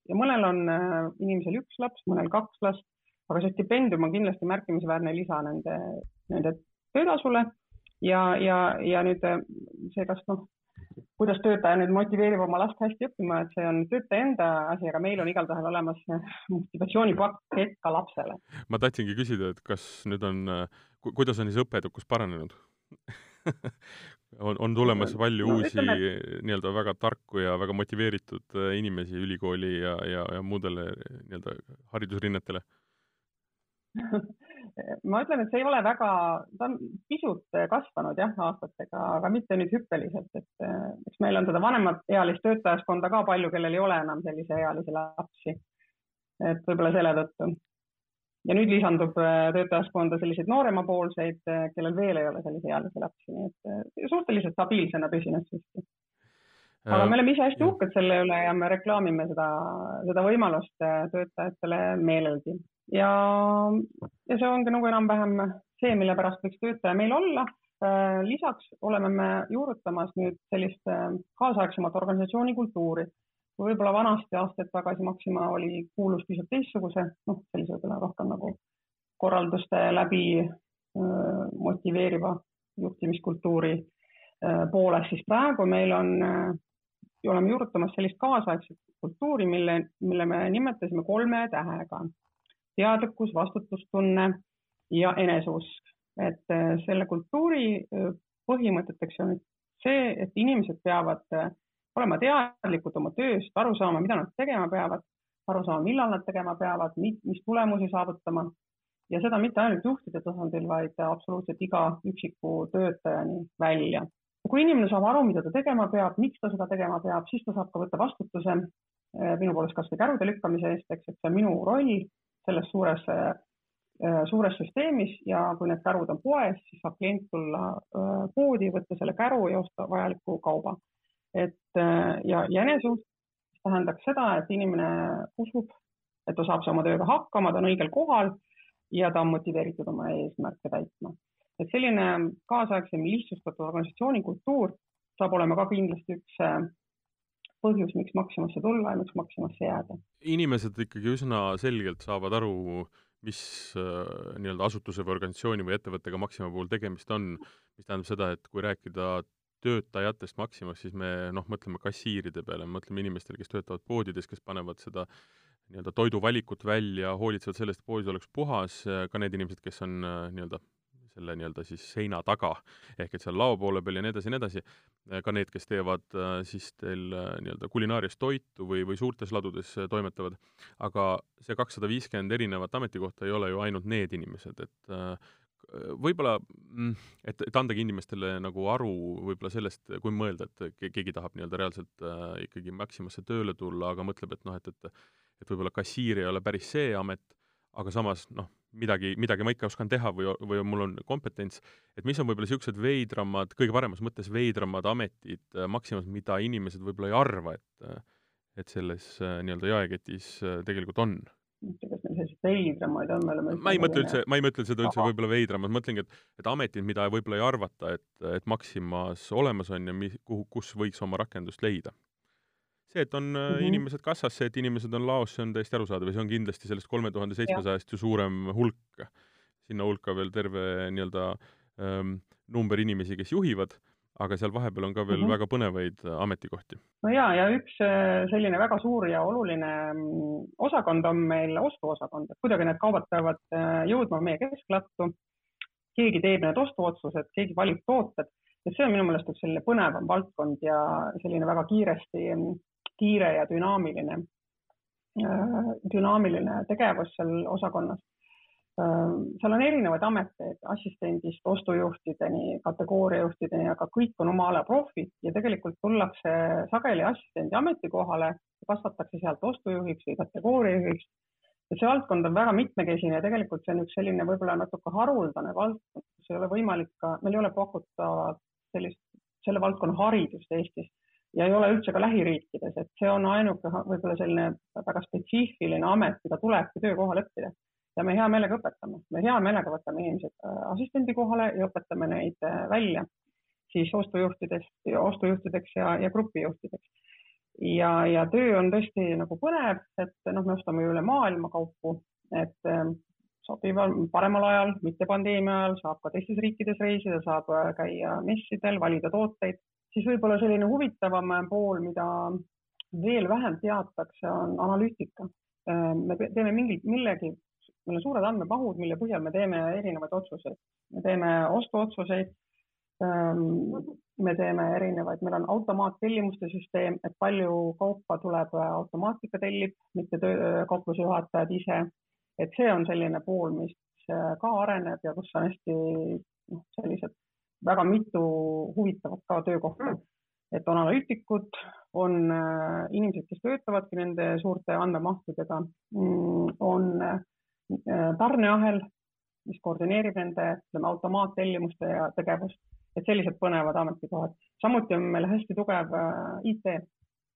ja mõnel on äh, inimesel üks laps, mõnel kaks last, aga see stipendium on kindlasti märkimisväärne lisa nende, nende töötasule. Ja, ja, ja nüüd äh, see, kas noh, kuidas töötaja nüüd motiveerib oma last hästi õppima, et see on töötaja enda asi, aga meil on igatahes olemas motivatsioonipakett ka lapsele. ma tahtsingi küsida, et kas nüüd on, kuidas on siis õppeedukus paranenud on, on tulemas palju no, uusi nii-öelda väga tarku ja väga motiveeritud äh, inimesi ülikooli ja, ja, ja muudele nii-öelda haridusrinnetele ma ütlen, et see ei ole väga, ta on pisut kasvanud jah, aastatega, aga mitte nüüd hüppeliselt, et äh, eks meil on seda vanemaealist töötajaskonda ka palju, kellel ei ole enam selliseealisi lapsi. et võib-olla selle tõttu. ja nüüd lisandub äh, töötajaskonda selliseid nooremapoolseid, kellel veel ei ole selliseealisi lapsi, nii et suhteliselt stabiilsena püsinud siiski aga me oleme ise hästi uhked selle üle ja me reklaamime seda, seda võimalust töötajatele meeleldi ja, ja see ongi nagu enam-vähem see, mille pärast võiks töötaja meil olla. Äh, lisaks oleme me juurutamas nüüd sellist äh, kaasaegsemat organisatsiooni kultuuri. võib-olla vanasti aastaid tagasi Maxima oli, kuulus pisut teistsuguse, noh, sellise võib-olla rohkem nagu korralduste läbi äh, motiveeriva juhtimiskultuuri poolest, siis praegu meil on, oleme juurutamas sellist kaasaegset kultuuri, mille, mille me nimetasime kolme tähega teadlikkus, vastutustunne ja eneseusk. et äh, selle kultuuri äh, põhimõteteks on see, et inimesed peavad äh, olema teadlikud oma tööst, aru saama, mida nad tegema peavad, aru saama, millal nad tegema peavad, mis tulemusi saavutama ja seda mitte ainult juhtide tasandil, vaid absoluutselt iga üksiku töötajani välja. kui inimene saab aru, mida ta tegema peab, miks ta seda tegema peab, siis ta saab ka võtta vastutuse minu poolest kasvõi kärude lükkamise eest, eks, et see on minu roll selles suures, äh, suures süsteemis ja kui need kärud on poes, siis saab klient tulla äh, poodi, võtta selle käru ja osta vajaliku kauba. et äh, ja, ja eneseusk tähendaks seda, et inimene usub, et ta saab oma tööga hakkama, ta on õigel kohal ja ta on motiveeritud oma eesmärke täitma. et selline kaasaegsem lihtsustatud organisatsiooni kultuur saab olema ka kindlasti üks põhjus, miks Maximasse tulla ja miks Maximasse jääda. inimesed ikkagi üsna selgelt saavad aru, mis äh, nii-öelda asutuse või organisatsiooni või ettevõttega Maxima puhul tegemist on, mis tähendab seda, et kui rääkida töötajatest Maximas, siis me noh, mõtleme kassiiride peale, mõtleme inimestele, kes töötavad poodides, kes panevad seda nii-öelda toiduvalikut välja, hoolitsevad selle eest, et pood oleks puhas, ka need inimesed, kes on äh, nii-öelda selle nii-öelda siis seina taga, ehk et seal lao poole peal ja nii edasi ja nii edasi, ka need, kes teevad äh, siis teil äh, nii-öelda kulinaarias toitu või, või suurtes ladudes äh, toimetavad, aga see kakssada viiskümmend erinevat ametikohta ei ole ju ainult need inimesed, et võib-olla, mm, et, et andagi inimestele nagu aru võib-olla sellest, kui mõelda, et keegi tahab nii-öelda reaalselt äh, ikkagi Maximasse tööle tulla, aga mõtleb, et noh, et, et et võib-olla kassiir ei ole päris see amet, aga samas noh, midagi, midagi ma ikka oskan teha või, või mul on kompetents, et mis on võib-olla niisugused veidramad, kõige paremas mõttes veidramad ametid äh, Maximas, mida inimesed võib-olla ei arva, et äh, et selles äh, nii-öelda jaeketis tegelikult on? kas meil selliseid veidramaid on, me oleme ma ei mõtle üldse, ma ei mõtle seda üldse võib-olla veidramad, mõtlengi, et et ametid, mida võib-olla ei arvata, et, et Maximas olemas on ja mi-, kuhu, kus võiks oma rakendust leida see, et on mm -hmm. inimesed kassas, see, et inimesed on laos, see on täiesti arusaadav ja see on kindlasti sellest kolme tuhande seitsmesajast ju suurem hulk. sinna hulka veel terve nii-öelda ähm, number inimesi, kes juhivad, aga seal vahepeal on ka veel mm -hmm. väga põnevaid äh, ametikohti. no ja, ja üks äh, selline väga suur ja oluline mm, osakond on meil ostuosakond, et kuidagi need kaubad peavad jõudma meie kesklattu. keegi teeb need ostuotsused, keegi valib tooted et see on minu meelest üks selline põnevam valdkond ja selline väga kiiresti mm, kiire ja dünaamiline, äh, dünaamiline tegevus seal osakonnas. Äh, seal on erinevaid ameteid, assistendist ostujuhtideni, kategooriajuhtideni, aga kõik on oma ala profid ja tegelikult tullakse sageli assistendi ametikohale, kasvatakse sealt ostujuhiks või kategooriajuhiks. ja see valdkond on väga mitmekesine ja tegelikult see on üks selline võib-olla natuke haruldane valdkond, kus ei ole võimalik ka, meil ei ole pakutavat sellist, selle valdkonna haridust Eestis ja ei ole üldse ka lähiriikides, et see on ainuke võib-olla selline väga spetsiifiline amet, mida tulebki töökohal õppida. Ja me hea meelega õpetame, me hea meelega võtame inimesed äh, assistendi kohale ja õpetame neid äh, välja siis ostujuhtidest, ostujuhtideks ja, ja grupijuhtideks. ja, ja töö on tõesti nagu põnev, et noh, me ostame üle maailma kaupu, et ähm, sobival, paremal ajal, mitte pandeemia ajal, saab ka teistes riikides reisida, saab äh, käia messidel, valida tooteid, siis võib-olla selline huvitavam pool, mida veel vähem teatakse, on analüütika. me teeme mingi, millegi meil on suured andmemahud, mille põhjal me teeme erinevaid otsuseid. me teeme ostuotsuseid. Ähm, me teeme erinevaid, meil on automaattellimuste süsteem, et palju kaupa tuleb äh, automaatika tellib, mitte töö, kaupluse juhatajad ise. et see on selline pool, mis äh, ka areneb ja kus on hästi noh, sellised väga mitu huvitavat ka töökohta. et on analüütikud, on äh, inimesed, kes töötavadki nende suurte andmemahtudega, mm, on Äh, tarneahel, mis koordineerib nende, ütleme, automaattellimuste ja tegevust, et sellised põnevad ametikohad. samuti on meil hästi tugev äh, IT,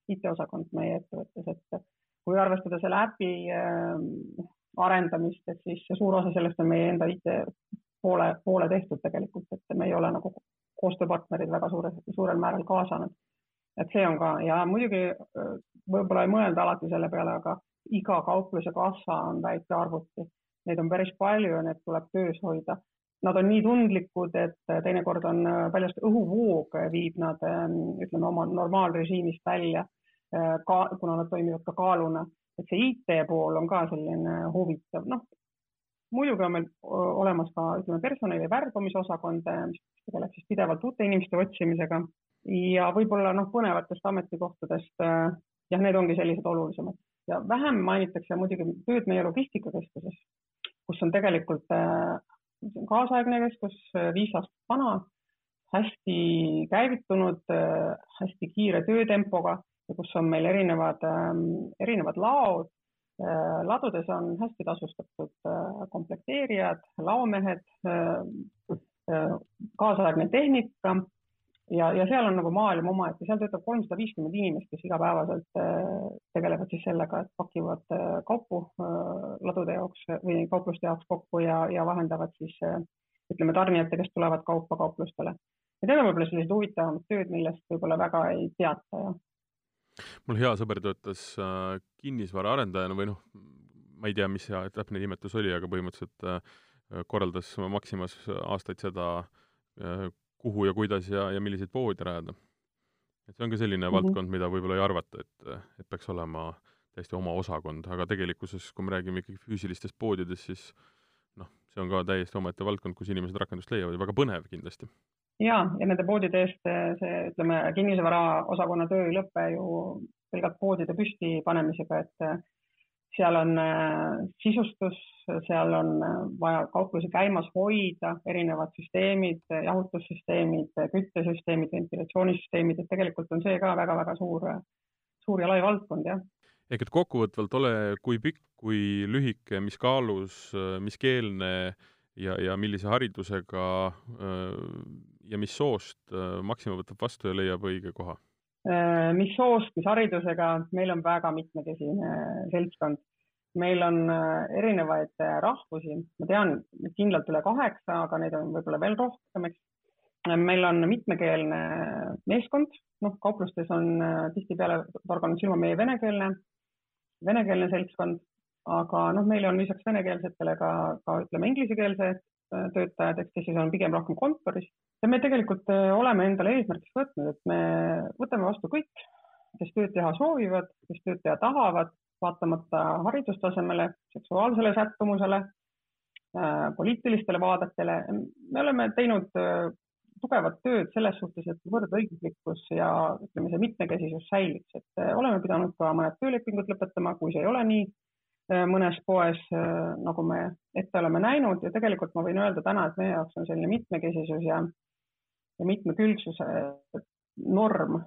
IT-osakond meie ettevõttes, et kui arvestada selle äpi arendamist, et siis suur osa sellest on meie enda IT poole, poole tehtud tegelikult, et me ei ole nagu koostööpartnerid väga suure, suurel määral kaasanud. et see on ka ja muidugi võib-olla ei mõelda alati selle peale, aga iga kaupluse kassa on väike arvuti, neid on päris palju ja need tuleb töös hoida. Nad on nii tundlikud, et teinekord on väljast õhuvoog viib nad ütleme oma normaalrežiimist välja, ka kuna nad toimivad ka kaaluna, et see IT pool on ka selline huvitav, noh muidugi on meil olemas ka ütleme personali värbamisosakond, mis tegeleb siis pidevalt uute inimeste otsimisega ja võib-olla noh, põnevatest ametikohtadest jah, need ongi sellised olulisemad ja vähem mainitakse muidugi tööd meie logistikakeskuses, kus on tegelikult äh, kaasaegne keskus, viis aastat vana, hästi käivitunud, hästi kiire töötempoga ja kus on meil erinevad, erinevad laod. Ladudes on hästi tasustatud komplekteerijad, laomehed, kaasaegne tehnika ja, ja seal on nagu maailm omaette, seal töötab kolmsada viiskümmend inimest, kes igapäevaselt äh, tegelevad siis sellega, et pakivad äh, kaupu äh, ladude jaoks või kaupluste jaoks kokku ja, ja vahendavad siis ütleme tarnijate, kes tulevad kaupa kauplustele. ja need on võib-olla sellised huvitavamad tööd, millest võib-olla väga ei teata ja. Mul hea sõber töötas kinnisvaraarendajana või noh, ma ei tea, mis see täpne nimetus oli, aga põhimõtteliselt korraldas Maximas aastaid seda kuhu ja kuidas ja, ja milliseid poode rajada. et see on ka selline mm -hmm. valdkond, mida võib-olla ei arvata, et, et peaks olema täiesti oma osakond, aga tegelikkuses, kui me räägime ikkagi füüsilistest poodidest, siis noh, see on ka täiesti omaette valdkond, kus inimesed rakendust leiavad ja väga põnev kindlasti. Ja, ja nende poodide eest see, ütleme, kinnisvaraosakonna töö ei lõpe ju pelgalt poodide püstipanemisega, et seal on äh, sisustus, seal on vaja kauplusi käimas hoida, erinevad süsteemid, jahutussüsteemid, küttesüsteemid, ventilatsioonisüsteemid, et tegelikult on see ka väga-väga suur, suur ja lai valdkond, jah. ehk et kokkuvõtvalt ole kui pikk, kui lühike, mis kaalus, mis keelne ja, ja millise haridusega ja mis soost Maxima võtab vastu ja leiab õige koha Äh, mis soost, mis haridusega, meil on väga mitmekesine seltskond. meil on äh, erinevaid äh, rahvusi, ma tean kindlalt üle kaheksa, aga neid on võib-olla veel rohkem, eks. meil on mitmekeelne meeskond, noh, kauplustes on tihtipeale torganud silma meie venekeelne, venekeelne seltskond, aga noh, meil on lisaks venekeelsetele ka, ka ütleme inglisekeelsed töötajad, eks, kes siis on pigem rohkem kontoris. Ja me tegelikult äh, oleme endale eesmärgiks võtnud, et me võtame vastu kõik, kes tööd teha soovivad, kes tööd teha tahavad, vaatamata haridustasemele, seksuaalsele sättumusele, äh, poliitilistele vaadetele. me oleme teinud äh, tugevat tööd selles suhtes, et võrdõiguslikkus ja ütleme, see mitmekesisus säiliks, et oleme pidanud ka mõned töölepingud lõpetama, kui see ei ole nii mõnes poes, nagu me ette oleme näinud. Ja tegelikult ma võin öelda täna, et meie jaoks on selline mitmekesisus ja ja mitmekülgsuse norm,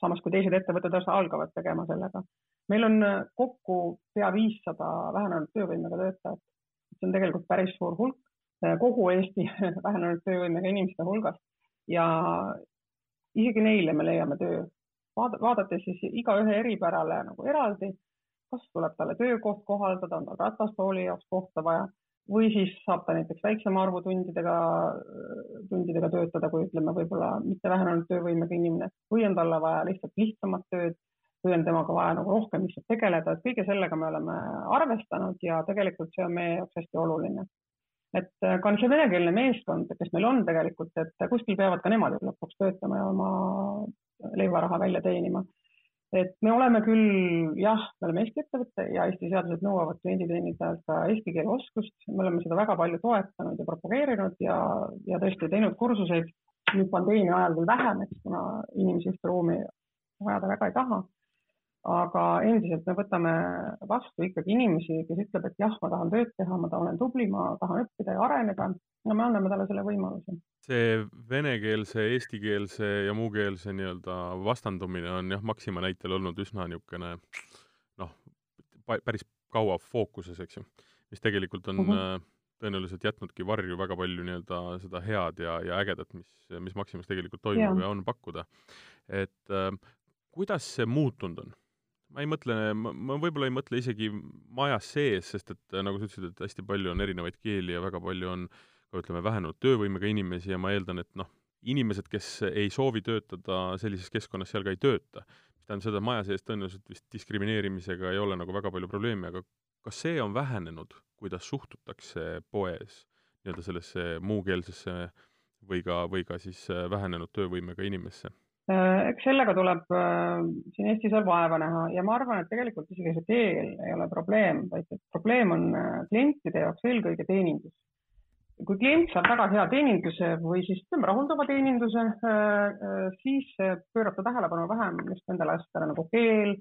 samas kui teised ettevõtted algavad tegema sellega. meil on kokku pea viissada vähenenud töövõimega töötajat, see on tegelikult päris suur hulk kogu Eesti vähenenud töövõimega inimeste hulgast ja isegi neile me leiame töö, vaadates siis igaühe eripärale nagu eraldi, kas tuleb talle töökoht kohaldada, on tal ratastooli jaoks kohta vaja või siis saab ta näiteks väiksema arvu tundidega, tundidega töötada, kui ütleme, võib-olla mitte vähenenud töövõimega inimene või on talle vaja lihtsalt lihtsamat tööd või on temaga vaja nagu rohkem lihtsalt tegeleda, et kõige sellega me oleme arvestanud ja tegelikult see on meie jaoks hästi oluline. et ka see venekeelne meeskond, kes meil on tegelikult, et kuskil peavad ka nemad lõpuks töötama ja oma leivaraha välja teenima et me oleme küll, jah, me oleme Eesti ettevõte ja Eesti seadused nõuavad klienditeenindajalt ka eesti keele oskust, me oleme seda väga palju toetanud ja propageerinud ja, ja tõesti teinud kursuseid, nüüd pandeemia ajal küll vähem, eks kuna inimesi ühte ruumi ajada väga ei taha aga endiselt me võtame vastu ikkagi inimesi, kes ütleb, et jah, ma tahan tööd teha, ma olen tubli, ma tahan õppida ja areneda. no me anname talle selle võimaluse. see venekeelse, eestikeelse ja muukeelse nii-öelda vastandumine on jah, Maxima näitel olnud üsna niisugune noh, päris kaua fookuses, eks ju, mis tegelikult on uh mhm. -huh. tõenäoliselt jätnudki varju väga palju nii-öelda seda head ja, ja ägedat, mis, mis Maximas tegelikult toimub ja, ja on pakkuda. et äh, kuidas see muutunud on? Ma ei mõtle, ma, võib-olla ei mõtle isegi majas sees, sest et nagu sa ütlesid, et hästi palju on erinevaid keeli ja väga palju on ka ütleme, vähenenud töövõimega inimesi ja ma eeldan, et noh, inimesed, kes ei soovi töötada sellises keskkonnas, seal ka ei tööta. mis tähendab seda, maja sees tõenäoliselt vist diskrimineerimisega ei ole nagu väga palju probleeme, aga kas see on vähenenud, kuidas suhtutakse poes nii-öelda sellesse muukeelsesse või ka, või ka siis vähenenud töövõimega inimesse? Äh, eks sellega tuleb äh, siin Eestis veel vaeva näha ja ma arvan, et tegelikult isegi see keel ei ole probleem, vaid probleem on äh, klientide jaoks eelkõige teenindus. kui klient saab väga hea teeninduse või siis ütleme rahuldava teeninduse, siis pöörab ta tähelepanu vähem just nendele asjadele nagu keel,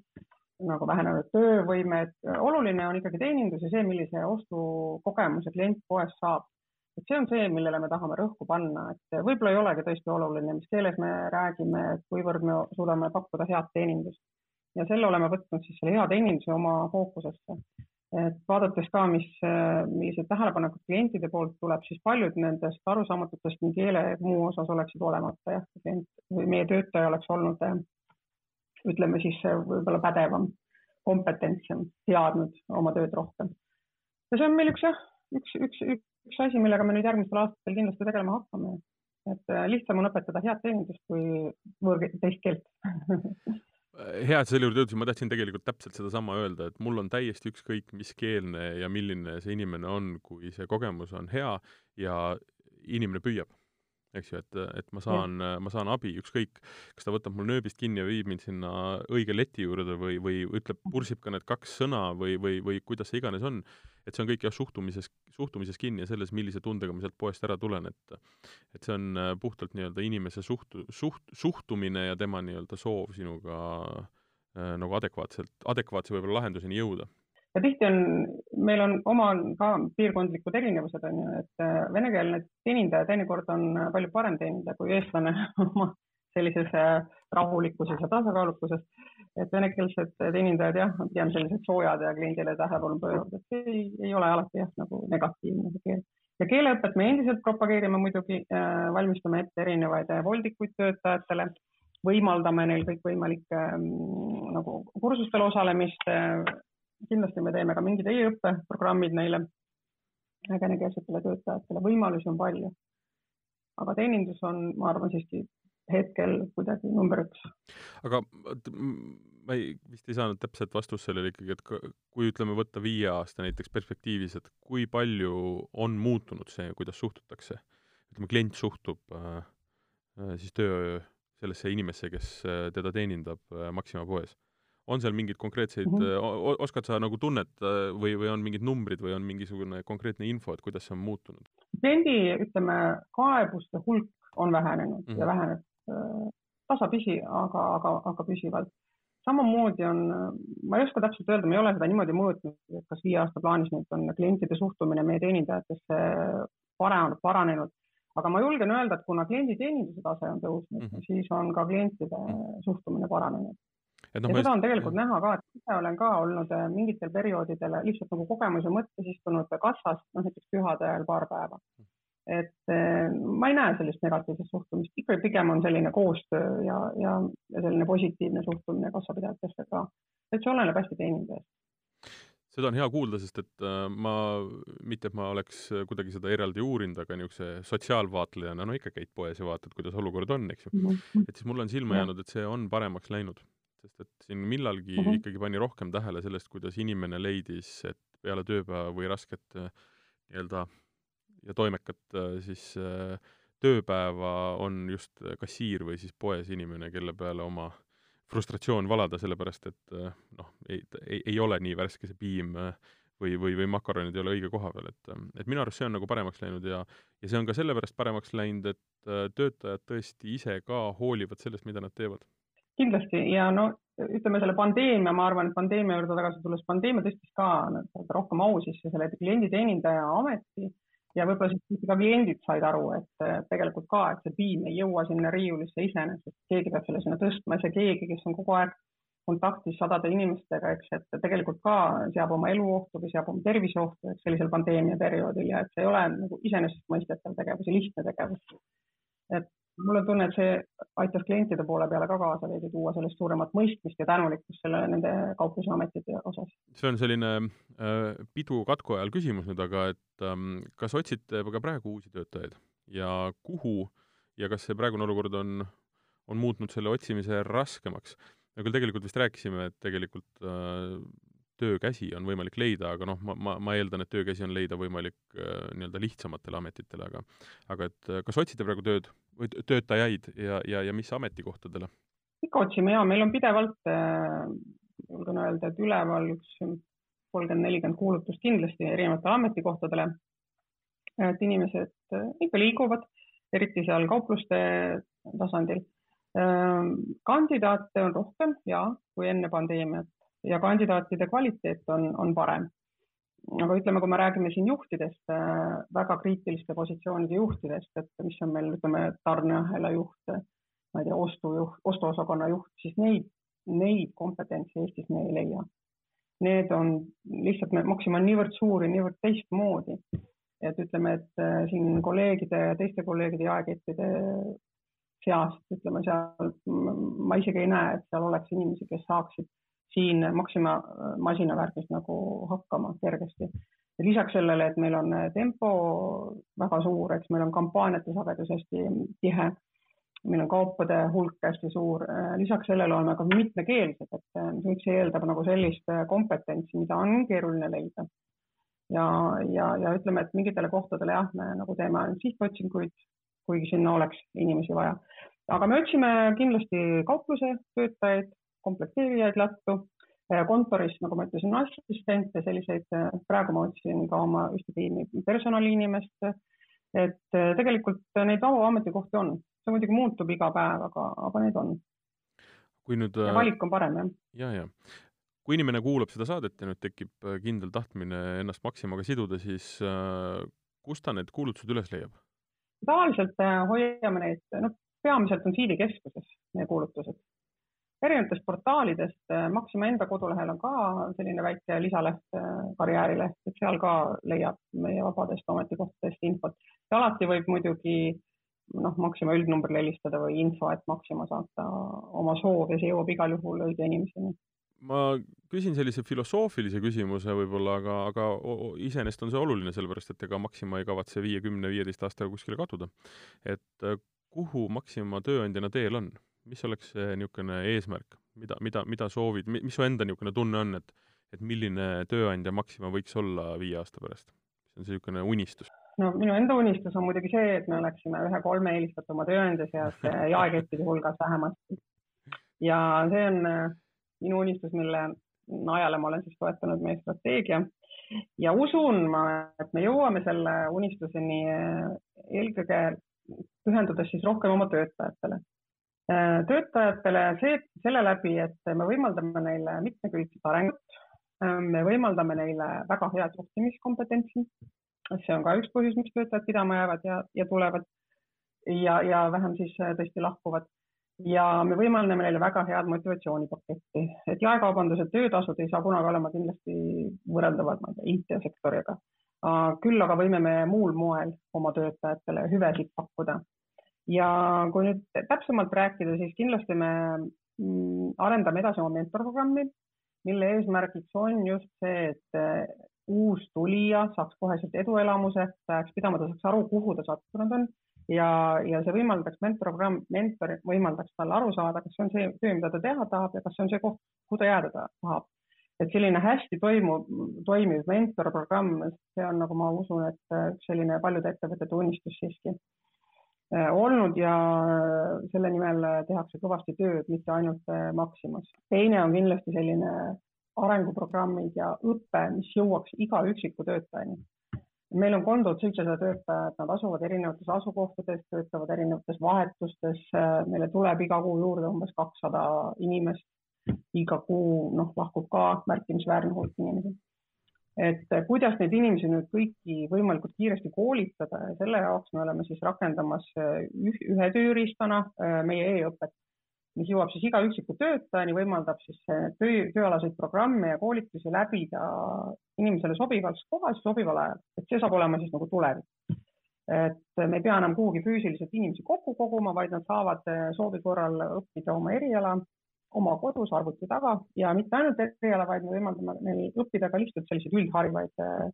nagu vähenenud töövõime, et oluline on ikkagi teenindus ja see, millise ostukogemuse klient poes saab et see on see, millele me tahame rõhku panna, et võib-olla ei olegi tõesti oluline, mis keeles me räägime, kuivõrd me suudame pakkuda head teenindust. ja selle oleme võtnud siis selle hea teeninduse oma fookusesse. et vaadates ka, mis, millised tähelepanekud klientide poolt tuleb, siis paljud nendest arusaamatutest nii keele muu osas oleksid olemata jah, klient või meie töötaja oleks olnud ütleme siis võib-olla pädevam, kompetentsem, teadnud oma tööd rohkem. ja see on meil üks jah, üks, üks, üks üks asi, millega me nüüd järgmistel aastatel kindlasti tegelema hakkame. et äh, lihtsam on õpetada head teenindust kui võõr teist keelt. Hea, et selle juurde jõudsid, ma tahtsin tegelikult täpselt sedasama öelda, et mul on täiesti ükskõik, mis keelne ja milline see inimene on, kui see kogemus on hea ja inimene püüab. Eks ju, et, et ma saan, ma saan abi, ükskõik, kas ta võtab mul nööbist kinni ja viib mind sinna õige leti juurde või, või ütleb, pursib ka need kaks sõna või, või, või kuidas see iganes on, et see on kõik jah, suhtumises, suhtumises kinni ja selles, millise tundega ma sealt poest ära tulen, et et see on äh, puhtalt nii-öelda inimese suht-, suht-, suhtumine ja tema nii-öelda soov sinuga äh, nagu adekvaatselt, adekvaatse võib-olla lahenduseni jõuda ja tihti on, meil on oma ka piirkondlikud erinevused on ju, et äh, venekeelne teenindaja teinekord on palju parem teenindaja kui eestlane oma sellises äh, rahulikkuses ja tasakaalukuses. Et venekeelsed teenindajad jah, pigem sellised soojad ja kliendile tähelepanu pööravad, et see ei, ei ole alati jah, nagu negatiivne see keel. ja keeleõpet me endiselt propageerime muidugi äh,, valmistame ette erinevaid voldikuid töötajatele, võimaldame neil kõikvõimalikke äh, nagu kursustel osalemist äh, kindlasti me teeme ka mingid e-õppeprogrammid neile venekeelsetele töötajatele, võimalusi on palju. aga teenindus on, ma arvan, siiski hetkel kuidagi number üks. aga ma ei, vist ei saanud täpset vastust sellele ikkagi, et kui ütleme, võtta viie aasta näiteks perspektiivis, et kui palju on muutunud see, kuidas suhtutakse, ütleme, klient suhtub äh, äh siis töö sellesse inimesse, kes äh, teda teenindab äh, Maxima poes on seal mingeid konkreetseid mm, -hmm. oskad sa nagu tunneta või, või on mingid numbrid või on mingisugune konkreetne info, et kuidas see on muutunud? kliendi, ütleme, kaebuste hulk on vähenenud mm -hmm. ja mhm. väheneb äh, tasapisi, aga, aga, aga püsivalt. samamoodi on, ma ei oska täpselt öelda, ma ei ole seda niimoodi mõõtnud, et kas viie aasta plaanis nüüd on klientide suhtumine meie teenindajatesse paranenud, paranenud, aga ma julgen öelda, et kuna klienditeeninduse tase on tõusnud mm, -hmm. siis on ka klientide mm -hmm. suhtumine paranenud et noh, ja seda on tegelikult näha ka, et ise olen ka olnud äh, mingitel perioodidel lihtsalt nagu kogemuse mõttes istunud kassas, noh näiteks pühade ajal paar päeva. Et äh, ma ei näe sellist negatiivset suhtumist, ikka pigem on selline koostöö ja, ja, ja selline positiivne suhtumine kassapidajatesse ka, et see oleneb hästi teenindajast seda on hea kuulda, sest et äh, ma, mitte et ma oleks kuidagi seda eraldi uurinud, aga niisuguse sotsiaalvaatlejana, no ikka käid poes ja vaatad, kuidas olukord on, eks ju. -hmm. et siis mulle on silma jäänud, et see on paremaks läinud. sest et siin millalgi mm -hmm. ikkagi pani rohkem tähele sellest, kuidas inimene leidis, et peale tööpäeva või rasket äh, nii-öelda ja toimekat äh, siis tööpäeva on just kassiir või siis poes inimene, kelle peale oma äh, frustratsioon valada, sellepärast et noh, ei, ei, ei ole nii värske see piim või, või, või makaronid ei ole õige koha peal, et, et minu arust see on nagu paremaks läinud ja ja see on ka sellepärast paremaks läinud, et töötajad tõesti ise ka hoolivad sellest, mida nad teevad. kindlasti ja no ütleme selle pandeemia, ma arvan, et pandeemia juurde tagasi tulles, pandeemia tõstis ka rohkem au sisse selle klienditeenindaja ameti ja võib-olla siis ka kliendid said aru, et tegelikult ka, et see piim ei jõua sinna riiulisse iseenesest, keegi peab selle sinna tõstma see keegi, kes on kogu aeg kontaktis sadade inimestega, eks, et tegelikult ka seab oma elu ohtu või seab oma tervise ohtu, eks sellisel pandeemia perioodil ja et see ei ole nagu iseenesestmõistetav tegevus ja lihtne tegevus. et mul on tunne, et see aitas klientide poole peale ka kaasa veidi tuua sellest suuremat mõistmist ja tänulikkust selle, nende kaupluseametite osas. see on selline äh, pidu katku ajal küsimus nüüd, aga et ähm, kas otsite ka praegu uusi töötajaid ja kuhu ja kas see praegune olukord on, on muutnud selle otsimise raskemaks? me küll tegelikult vist rääkisime, et tegelikult äh, töökäsi on võimalik leida, aga noh, ma, ma, ma eeldan, et töökäsi on leida võimalik äh, nii-öelda lihtsamatele ametitele, aga aga et äh, kas otsite praegu tööd või töötajaid ja, ja, ja mis ametikohtadele? ikka otsime ja meil on pidevalt äh,, julgen öelda, et üleval üks kolmkümmend, nelikümmend kuulutust kindlasti erinevatele ametikohtadele. et inimesed äh, ikka liiguvad, eriti seal kaupluste tasandil äh,. kandidaate on rohkem ja kui enne pandeemiat ja kandidaatide kvaliteet on, on parem. aga ütleme, kui me räägime siin juhtidest, äh, väga kriitiliste positsioonide juhtidest, et mis on meil, ütleme, tarneahela juht, ma ei tea, ostujuht, ostuosakonna juht, siis neid, neid kompetentse Eestis me ei leia. Need on lihtsalt, Maxima on niivõrd suur ja niivõrd teistmoodi, et ütleme, et äh, siin kolleegide ja teiste kolleegide jaekettide seast, ütleme seal, ma isegi ei näe, et seal oleks inimesi, kes saaksid siin Maxima äh, masinavärgis nagu hakkama kergesti. lisaks sellele, et meil on äh, tempo väga suur, eks meil on kampaaniate sagedus hästi tihe, meil on kaupade hulk hästi suur, äh, lisaks sellele oleme ka mitmekeelsed, et see üldse eeldab nagu sellist kompetentsi, mida on keeruline leida. ja, ja, ja ütleme, et mingitele kohtadele jah, me nagu teeme sihtotsinguid, kuigi sinna oleks inimesi vaja. aga me otsime kindlasti kaupluse töötajaid, komplekteerijaid lattu, kontoris, nagu ma ütlesin, assistente, selliseid, praegu ma otsin ka oma ühte tiimi personaliinimest. et eh, tegelikult neid vabu ametikohti on, see muidugi muutub iga päev, aga, aga neid on. kui nüüd ja valik on parem, jah. ja, ja kui inimene kuulab seda saadet ja nüüd tekib kindel tahtmine ennast Maximaga siduda, siis äh, kust ta need kuulutused üles leiab? tavaliselt hoiame neid, noh, peamiselt on Siili keskuses meie kuulutused erinevatest portaalidest, äh, Maxima enda kodulehel on ka selline väike lisaleht, äh, karjäärileht, et seal ka leiab meie vabadest ametikohtadest infot. alati võib muidugi noh, Maxima üldnumbrile helistada või info, et Maxima saata oma soov ja see jõuab igal juhul õige inimeseni. ma küsin sellise filosoofilise küsimuse võib-olla, aga, aga iseenesest on see oluline, sellepärast et ega Maxima ei kavatse viiekümne, viieteist aastaga kuskile kaduda. et äh, kuhu Maxima tööandjana teel on? Mis oleks see niisugune eesmärk, mida, mida, mida soovid, mis su enda niisugune tunne on, et et milline tööandja Maxima võiks olla viie aasta pärast? mis on see niisugune unistus? no minu enda unistus on muidugi see, et me oleksime ühe kolme eelistatuma tööandja seas jaekettide hulgas vähemasti. ja see on äh, minu unistus, mille najale ma olen siis toetanud meie strateegia ja usun ma, et me jõuame selle unistuseni eelkõige pühendudes siis rohkem oma töötajatele töötajatele see, selle läbi, et me võimaldame neile mitmekülgset arengut, äh, me võimaldame neile väga head juhtimiskompetentsi. see on ka üks põhjus, miks töötajad pidama jäävad ja, ja tulevad ja, ja vähem siis äh, tõesti lahkuvad. ja me võimaldame neile väga head motivatsioonipaketti, et jaekaubanduse töötasud ei saa kunagi olema kindlasti võrreldavad, ma ei tea, IT-sektoriga küll aga võime me muul moel oma töötajatele hüvesid pakkuda. Ja kui nüüd täpsemalt rääkida, siis kindlasti me mm, arendame edasi oma mentorprogrammi, mille eesmärgiks on just see, et uus tulija saaks koheselt eduelamuse, ta jääks pidama, ta saaks aru, kuhu ta sattunud on ja, ja see võimaldaks mentorprogramm, mentor võimaldaks tal aru saada, kas see on see töö, mida ta teha tahab ja kas see on see koht, kuhu ta jääda tahab. et selline hästi toimuv, toimiv mentorprogramm, see on, nagu ma usun, et üks selline paljude ettevõtete unistus siiski äh, olnud ja selle nimel tehakse kõvasti tööd, mitte ainult äh, Maximas. teine on kindlasti selline arenguprogrammid ja õpe, mis jõuaks iga üksiku töötajani meil on kolm tuhat seitsesada töötajat, nad asuvad erinevates asukohtades, töötavad erinevates vahetustes, meile tuleb iga kuu juurde umbes kakssada inimest. iga kuu noh, lahkub ka märkimisväärne hulk inimesi. Et kuidas neid inimesi nüüd kõiki võimalikult kiiresti koolitada ja selle jaoks me oleme siis rakendamas ühe tööriistana äh, meie e-õpet mis jõuab siis iga üksiku töötajani, võimaldab siis töö, tööalaseid programme ja koolitusi läbida inimesele sobivas kohas, sobival ajal, et see saab olema siis nagu tulevik. et me ei pea enam kuhugi füüsiliselt inimesi kokku koguma, vaid nad saavad soovi korral õppida oma eriala oma kodus arvuti taga ja mitte ainult eriala, vaid me võimaldame neil õppida ka lihtsalt selliseid üldharivaid äh,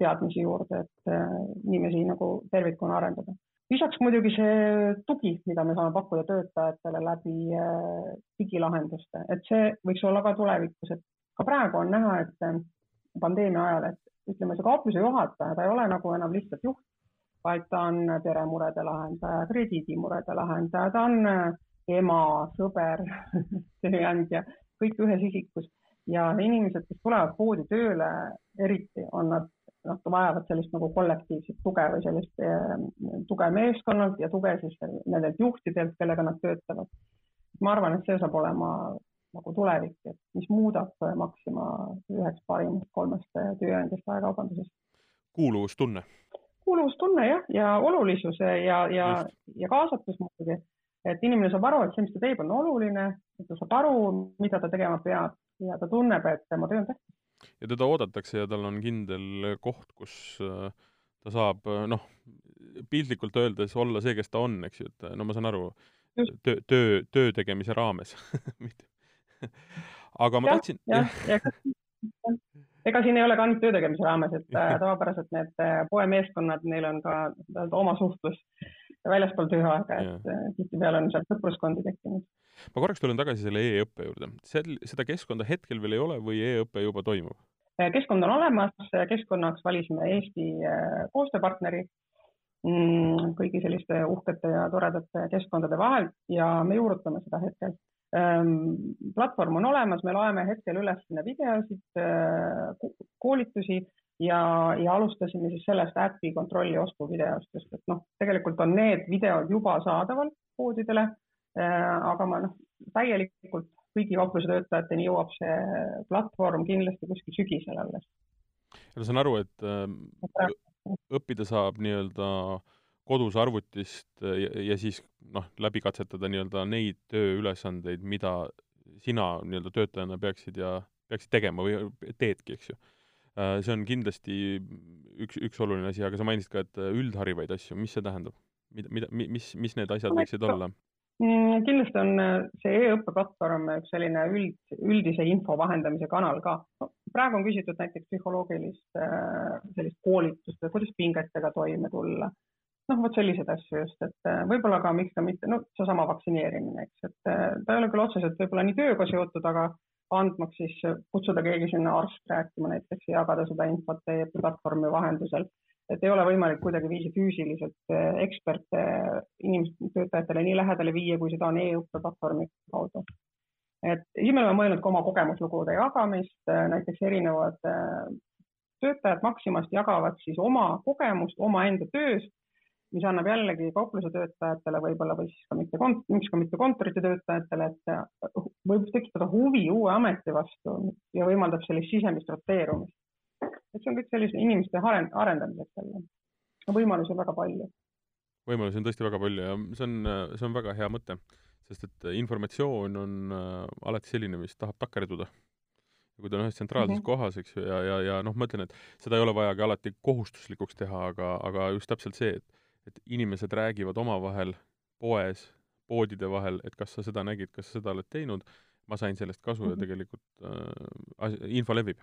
teadmisi juurde, et äh, inimesi nagu tervikuna arendada. Lisaks muidugi see tugi, mida me saame pakkuda töötajatele läbi äh, digilahenduste, et see võiks olla ka tulevikus, et ka praegu on näha, et äh, pandeemia ajal, et ütleme, see kaupluse juhataja, ta ei ole nagu enam lihtsalt juht, vaid ta on peremurede lahendaja, krediidimurede lahendaja, ta on äh, ema, sõber tööandja, kõik ühes isikus ja inimesed, kes tulevad poodi tööle, eriti on nad noh, vajavad sellist nagu kollektiivset tuge või sellist eh, tuge meeskonnalt ja tuge siis nendelt juhtidelt, kellega nad töötavad. ma arvan, et see saab olema nagu tulevik, et mis muudab Maxima üheks parimast kolmest tööandjast ajakaubanduses. kuuluvustunne. kuuluvustunne jah, ja olulisuse ja, ja, ja kaasatus muidugi, et inimene saab aru, et see, mis ta teeb, on oluline, ta saab aru, mida ta tegema peab ja ta tunneb, et tema töö on tähtis ja teda oodatakse ja tal on kindel koht, kus äh, ta saab äh, noh, piltlikult öeldes olla see, kes ta on, eks ju, et no ma saan aru, töö, töö, töö tegemise raames aga ma ja, tahtsin jah ja, ja, ega siin ei ole ka ainult töö tegemise raames, et äh, tavapäraselt need poemeeskonnad, neil on ka oma suhtlus väljaspool tööaega, et tihtipeale on seal sõpruskondi tekkinud ma korraks tulen tagasi selle e-õppe juurde. sel, seda keskkonda hetkel veel ei ole või e-õpe juba toimub? Äh, keskkond on olemas, keskkonnaks valisime Eesti äh, koostööpartneri mm, kõigi selliste uhkete ja toredate keskkondade vahel ja me juurutame seda hetkel. Ähm, platvorm on olemas, me loeme hetkel üles sinna videosid, äh, koolitusi ja, ja alustasime siis sellest äpi kontrolli ostuvideost, sest et noh, tegelikult on need videod juba saadaval poodidele Äh, aga ma noh, täielikult kõigi kaupluse töötajateni jõuab see platvorm kindlasti kuskil sügisel alles. ma saan aru, et äh, õppida saab nii-öelda kodus arvutist ja, ja siis noh, läbi katsetada nii-öelda neid tööülesandeid, mida sina nii-öelda töötajana peaksid ja peaksid tegema või teedki, eks ju. Äh, see on kindlasti üks, üks oluline asi, aga sa mainisid ka, et üldharivaid asju, mis see tähendab? mida, mida, mis, mis need asjad võiksid olla? Mm, kindlasti on äh, see e-õppe platvorm üks selline üld, üldise info vahendamise kanal ka no,. praegu on küsitud näiteks psühholoogilist äh, sellist koolitust, kuidas pingetega toime tulla. noh, vot selliseid asju just, et äh, võib-olla ka miks ka mitte, no seesama vaktsineerimine, eks, et ta ei ole küll otseselt võib-olla nii tööga seotud, aga andmaks siis kutsuda keegi sinna arst rääkima näiteks ja jagada seda infot teie platvormi vahendusel et ei ole võimalik kuidagiviisi füüsiliselt eh, eksperte inimeste, töötajatele nii lähedale viia, kui seda on e-õppe platvormi kaudu. et siis me oleme mõelnud ka oma kogemuslugude jagamist, näiteks erinevad töötajad Maximast jagavad siis oma kogemust omaenda tööst, mis annab jällegi kaupluse töötajatele võib-olla või siis ka mitte, miks ka mitte kontorite töötajatele, et võib tekitada huvi uue ameti vastu ja võimaldab sellist sisemist roteerumist et see on kõik sellise inimeste arendamiseks jälle. võimalusi on väga palju. võimalusi on tõesti väga palju ja see on, see on väga hea mõte, sest et informatsioon on äh, alati selline, mis tahab takerduda. kui ta on ühes tsentraalses mm -hmm. kohas, eks ju, ja, ja, ja noh, ma ütlen, et seda ei ole vajagi alati kohustuslikuks teha, aga, aga just täpselt see, et et inimesed räägivad omavahel poes, poodide vahel, et kas sa seda nägid, kas sa seda oled teinud, ma sain sellest kasu mm -hmm. ja mhm. tegelikult äh, info levib,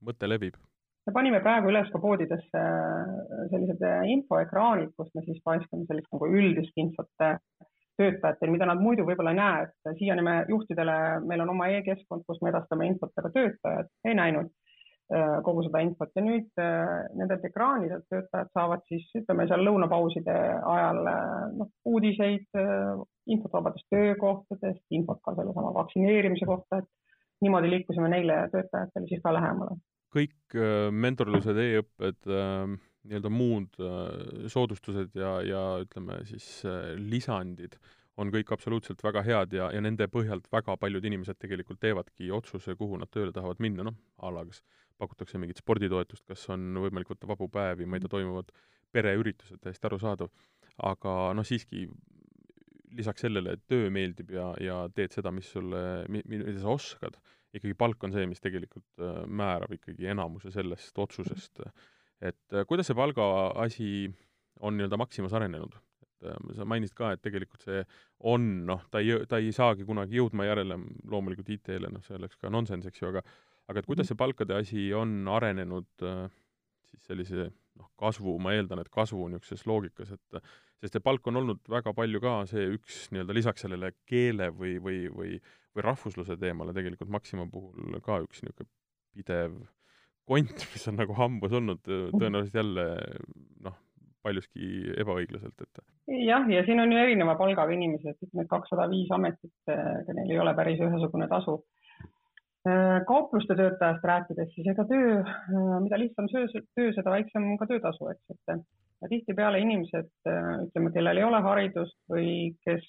mõte levib me panime praegu üles ka poodidesse äh, sellised äh, infoekraanid, kus me siis paiskame sellist nagu üldist infot äh, töötajatele, mida nad muidu võib-olla ei näe, et siiani me juhtidele, meil on oma e-keskkond, kus me edastame infot, aga töötajad ei näinud kogu seda infot. Ja nüüd nendelt ekraanidelt töötajad saavad siis ütleme seal lõunapauside ajal noh, uudiseid, infot vabadest töökohtadest, infot ka sellesama vaktsineerimise kohta, et niimoodi liikusime neile töötajatele siis ka lähemale. Kõik äh, mentorlused e, e-õpped, äh, nii-öelda muud äh, soodustused ja, ja ütleme siis lisandid on kõik absoluutselt väga head ja, ja nende põhjalt väga paljud inimesed tegelikult teevadki otsuse, kuhu nad tööle tahavad minna, noh, a la kas pakutakse mingit sporditoetust, kas on võimalik võtta vabu päevi, ma ei tea, toimuvad pereüritused, täiesti arusaadav. aga noh, siiski lisaks sellele, et töö meeldib ja, ja teed seda, mis sulle, mida sa oskad, ikkagi palk on see, mis tegelikult äh, määrab ikkagi enamuse sellest otsusest. et äh, kuidas see palgaasi on nii-öelda Maximas arenenud? et äh, sa mainisid ka, et tegelikult see on noh, ta ei, ta ei saagi kunagi jõudma järele loomulikult IT-le, noh, see oleks ka nonsense, eks ju, aga aga et kuidas see palkade asi on arenenud siis sellise noh, kasvu, ma eeldan, et kasvu niisuguses loogikas, et sest see palk on olnud väga palju ka see üks nii-öelda lisaks sellele keele või, või, või või rahvusluse teemale tegelikult Maxima puhul ka üks niisugune pidev kont, mis on nagu hambus olnud, tõenäoliselt jälle noh, paljuski ebaõiglaselt, et jah, ja siin on ju erineva palgaga inimesed, need kakssada viis ametit, neil ei ole päris ühesugune tasu. Kaupluste töötajast rääkides, siis ega töö, mida lihtsam söö, töö, seda väiksem on ka töötasu, eks, et ja tihtipeale inimesed, ütleme, kellel ei ole haridust või kes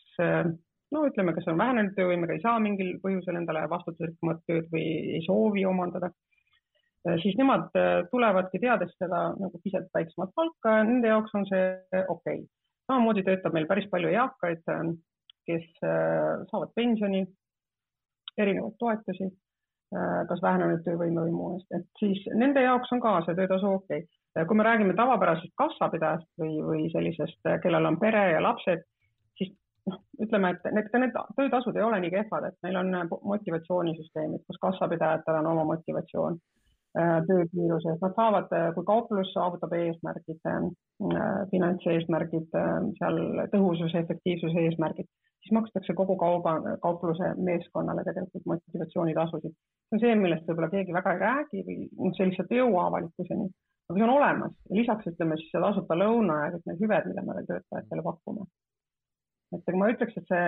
no ütleme, kas on vähenenud töövõimega, ei saa mingil põhjusel endale vastutusrikkamat tööd või ei soovi omandada, äh, siis nemad äh, tulevadki teades seda nagu pisut väiksemat palka, nende jaoks on see okei. Okay.. samamoodi töötab meil päris palju eakaid, äh, kes saavad pensioni, erinevaid toetusi, kas vähenenud töövõime või muu eest, et siis nende jaoks on ka see töötasu okei okay. kui me räägime tavapärasest kassapidajast või, või sellisest, kellel on pere ja lapsed, noh, ütleme, et need, ka need töötasud ei ole nii kehvad, et meil on motivatsioonisüsteemid, kus kassapidajatel on oma motivatsioon äh, töökiiruses, nad saavad, äh, kui kauplus saavutab eesmärgid, äh, finantseesmärgid, seal tõhususe, efektiivsuse eesmärgid, siis makstakse kogu kauba, kaupluse meeskonnale tegelikult motivatsioonitasusid. see on see, millest võib-olla keegi väga ei räägi või noh, see lihtsalt ei jõua avalikkuseni, aga see on olemas. Lisaks ütleme siis see tasuta lõuna ja kõik need hüved, mida me veel töötajatele pakume. Et ma ütleks, et see,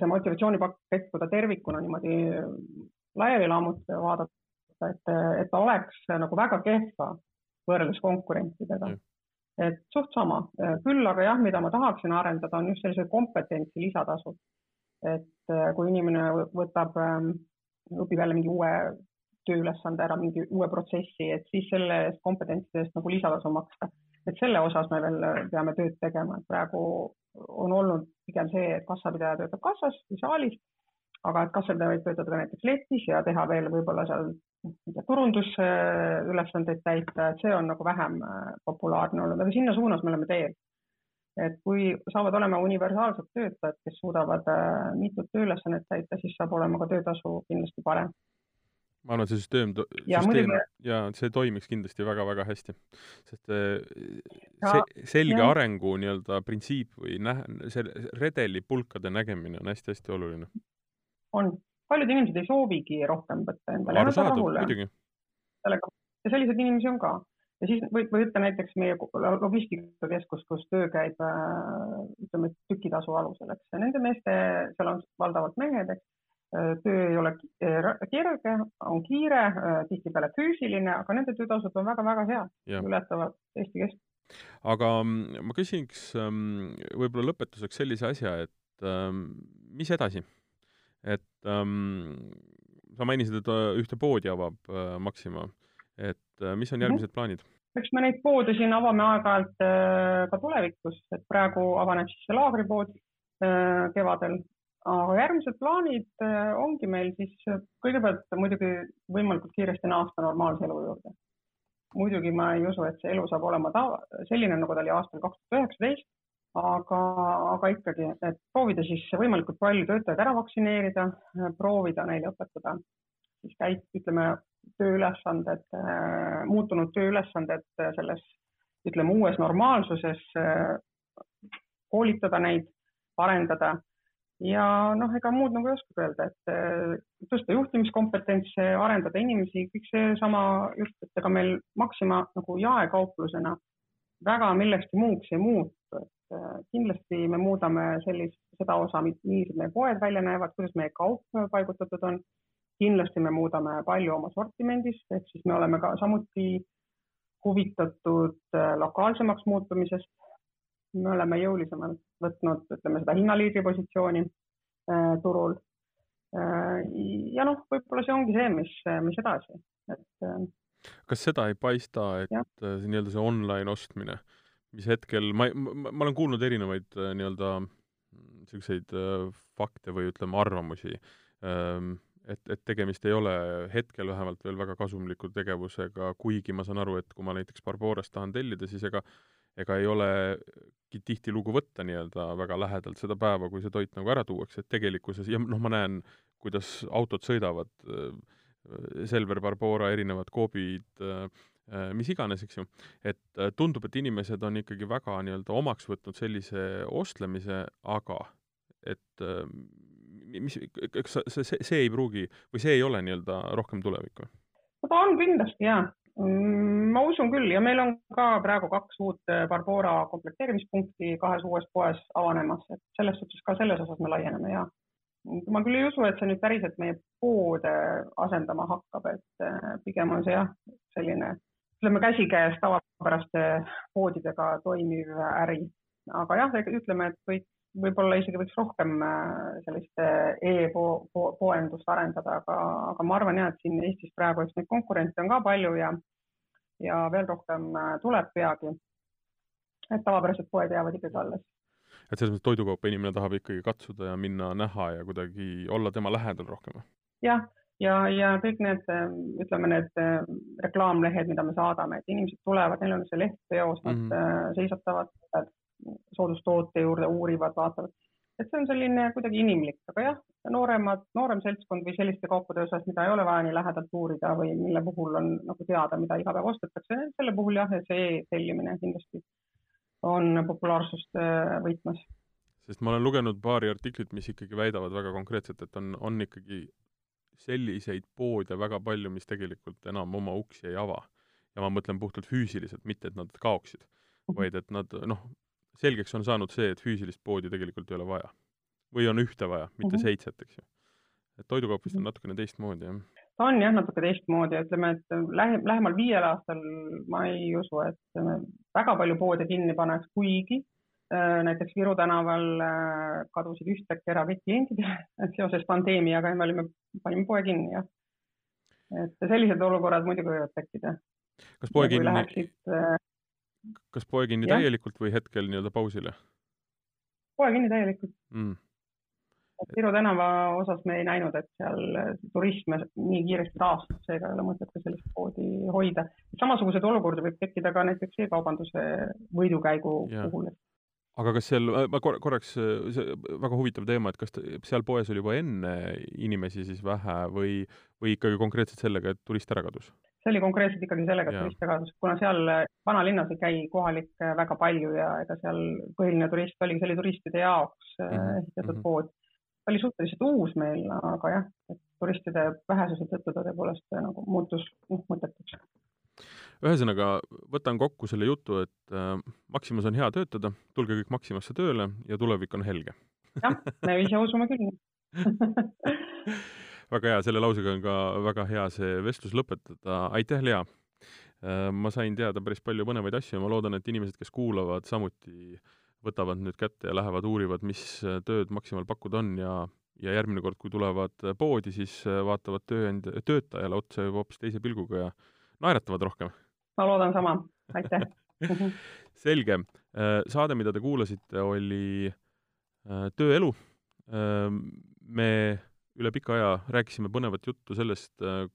see motivatsioonipakett, kui ta tervikuna niimoodi laiali lammutada vaadata, et, et ta oleks nagu väga kehva võrreldes konkurentidega mm.. Et suht sama, küll aga jah, mida ma tahaksin arendada, on just sellise kompetentsi lisatasud. et kui inimene võtab, õpib jälle mingi uue tööülesande ära, mingi uue protsessi, et siis selle eest kompetentside eest nagu lisatasu maksta. et selle osas me veel peame tööd tegema, et praegu on olnud pigem see, et kassapidaja töötab kassas või saalis, aga et kassapidaja võib töötada ka näiteks letis ja teha veel võib-olla seal turundusülesandeid täita, et see on nagu vähem äh, populaarne olnud, aga sinna suunas me oleme teel. et kui saavad olema universaalsed töötajad, kes suudavad äh, mitut tööülesannet täita, siis saab olema ka töötasu kindlasti parem ma arvan, et see süsteem, süsteem ja, ja see toimiks kindlasti väga-väga hästi, sest äh, see selge ja. arengu nii-öelda printsiip või näh-, see redeli pulkade nägemine on hästi-hästi oluline. on, paljud inimesed ei soovigi rohkem võtta endale. arusaadav, muidugi. sellega, ja selliseid inimesi on ka ja siis võib, või võtta näiteks meie logistikakeskus, kus töö käib ütleme tükitasu alusel, eks, nende meeste, seal on valdavalt mehed, eks Äh, töö ei ole äh, kerge, on kiire, äh, tihtipeale füüsiline, aga nende töötasud on väga-väga head, ületavad Eesti keskmist. aga mm, ma küsiks ähm, võib-olla lõpetuseks sellise asja, et ähm, mis edasi? Et ähm, sa mainisid, et ühte poodi avab Maxima, et mis on järgmised mm -hmm. plaanid? eks me neid poode siin avame aeg-ajalt ka tulevikus, et praegu avaneb siis see laagripood kevadel aga järgmised plaanid äh, ongi meil siis äh, kõigepealt muidugi võimalikult kiiresti naasta normaalse elu juurde. muidugi ma ei usu, et see elu saab olema tava, selline, nagu ta oli aastal kaks tuhat üheksateist, aga, aga ikkagi, et proovida siis võimalikult palju töötajaid ära vaktsineerida, proovida neile õpetada siis käib, ütleme, tööülesanded, muutunud tööülesanded selles, ütleme, uues normaalsuses, koolitada neid, arendada. Ja noh, ega muud nagu ei oskagi öelda, et tõsta juhtimiskompetentse, arendada inimesi, kõik seesama just, et ega meil Maxima nagu jaekauplusena väga millekski muuks ei muutu, kindlasti me muudame sellist, seda osa, millised meie poed välja näevad, kuidas meie kaup paigutatud on kindlasti me muudame palju oma sortimendis, ehk siis me oleme ka samuti huvitatud äh, lokaalsemaks muutumisest. me oleme jõulisemalt võtnud, ütleme seda hinnaliidri positsiooni äh, turul äh,. ja noh, võib-olla see ongi see, mis, mis edasi, et äh, kas seda ei paista, et. Äh, nii-öelda see online ostmine, mis hetkel, ma, ma, ma olen kuulnud erinevaid äh, nii-öelda niisuguseid fakte või ütleme, arvamusi. Ähm, et, et tegemist ei ole hetkel vähemalt veel väga kasumliku tegevusega, kuigi ma saan aru, et kui ma näiteks Barbarast tahan tellida, siis ega ega ei olegi tihtilugu võtta nii-öelda väga lähedalt seda päeva, kui see toit nagu ära tuuakse, et tegelikkuses, ja noh, ma näen, kuidas autod sõidavad, Selver, Barbora, erinevad koobid, mis iganes, eks ju, et tundub, et inimesed on ikkagi väga nii-öelda omaks võtnud sellise ostlemise, aga et mis, kas see, see, see ei pruugi või see ei ole nii-öelda rohkem tulevik või? ta on kindlasti jaa. Mm, ma usun küll. Ja meil on ka praegu kaks uut äh, Barbora komplekteerimispunkti kahes uues poes avanemas, et selles suhtes ka selles osas me laieneme ja ma küll ei usu, et see nüüd päriselt meie poode asendama hakkab, et äh, pigem on see jah, selline ütleme käsikäes tavapäraste poodidega toimiv äri. aga jah, ütleme, et kõik võib-olla isegi võiks rohkem äh, sellist äh, e-poendust arendada, aga, aga ma arvan jah, et siin Eestis praegu, eks neid konkurente on ka palju ja, ja veel rohkem äh, tuleb peagi. et tavapärased poed jäävad ikkagi alles. et selles mõttes toidukaupa inimene tahab ikkagi katsuda ja minna näha ja kuidagi olla tema lähedal rohkem? jah, ja, ja kõik need, ütleme, need reklaamlehed, mida me saadame, et inimesed tulevad, neil on see leht peos, nad mm -hmm. seisatavad soodustoote juurde, uurivad, vaatavad. et see on selline kuidagi inimlik, aga jah, nooremad, noorem seltskond või selliste kaupade osas, mida ei ole vaja nii lähedalt uurida või mille puhul on nagu teada, mida iga päev ostetakse, selle puhul jah, see tellimine kindlasti on populaarsust äh, võitmas. sest ma olen lugenud paari artiklit, mis ikkagi väidavad väga konkreetselt, et on, on ikkagi selliseid poode väga palju, mis tegelikult enam oma uksi ei ava. ja ma mõtlen puhtalt füüsiliselt, mitte et nad kaoksid, mhm. vaid et nad noh, selgeks on saanud see, et füüsilist poodi tegelikult ei ole vaja. või on ühte vaja, mitte mm -hmm. seitset, eks ju. et toidukaup vist on mhm. natukene teistmoodi, jah? ta on jah, natuke teistmoodi, ütleme, et lähe-, lähemal viiel aastal ma ei usu, et väga palju poode kinni paneks, kuigi näiteks Viru tänaval äh, kadusid ühtäkki ära kõik kliendid seoses pandeemiaga ja me olime, panime poe kinni, jah. et sellised olukorrad muidugi võivad tekkida. kas poe kinni, äh, kas poe kinni ja. täielikult või hetkel nii-öelda pausile? poe kinni täielikult mm.. Viru tänava osas me ei näinud, et seal turism nii kiiresti taastub, seega ei ole mõtet ka sellist poodi hoida. samasuguseid olukordi võib tekkida ka näiteks e-kaubanduse võidukäigu ja. puhul. Aga kas seal, ma korraks, see väga huvitav teema, et kas seal poes oli juba enne inimesi siis vähe või, või ikkagi konkreetselt sellega, et turist ära kadus? see oli konkreetselt ikkagi sellega, et turiste kadus, kuna seal vanalinnas ei käi kohalik väga palju ja ega seal põhiline turist oligi, see oli turistide jaoks mm -hmm. ehitatud mhm. pood. ta oli suhteliselt uus meil, aga jah, et turistide vähesuse tõttu ta tõepoolest nagu muutus noh, mõttetuks. ühesõnaga, võtan kokku selle jutu, et äh, Maximas on hea töötada, tulge kõik Maximasse tööle ja tulevik on helge. jah, me ise usume küll väga hea, selle lausega on ka väga hea see vestlus lõpetada, aitäh, Lea! Äh, ma sain teada päris palju põnevaid asju ja ma loodan, et inimesed, kes kuulavad, samuti võtavad nüüd kätte ja lähevad uurivad, mis tööd Maximal pakkuda on ja, ja järgmine kord, kui tulevad poodi, siis vaatavad tööand-, töötajale otsa juba hoopis teise pilguga ja naeratavad rohkem. ma loodan sama, aitäh selge, äh, saade, mida te kuulasite, oli äh, Tööelu me üle pika aja rääkisime põnevat juttu sellest,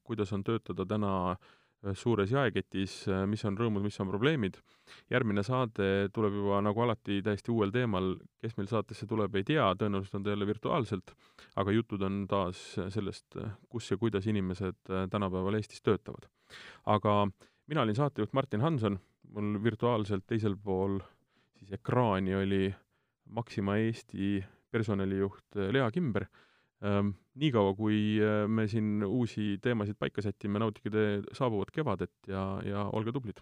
kuidas on töötada täna suures jaeketis, mis on rõõmud, mis on probleemid. järgmine saade tuleb juba nagu alati täiesti uuel teemal, kes meil saatesse tuleb, ei tea, tõenäoliselt on ta jälle virtuaalselt, aga jutud on taas sellest, kus ja kuidas inimesed tänapäeval Eestis töötavad. aga mina olin saatejuht Martin Hanson, mul virtuaalselt teisel pool siis ekraani oli Maxima Eesti personalijuht Lea Kimber Ehm, niikaua, kui äh, me siin uusi teemasid paika sätime, nautige te saabuvat kevadet ja, ja olge tublid!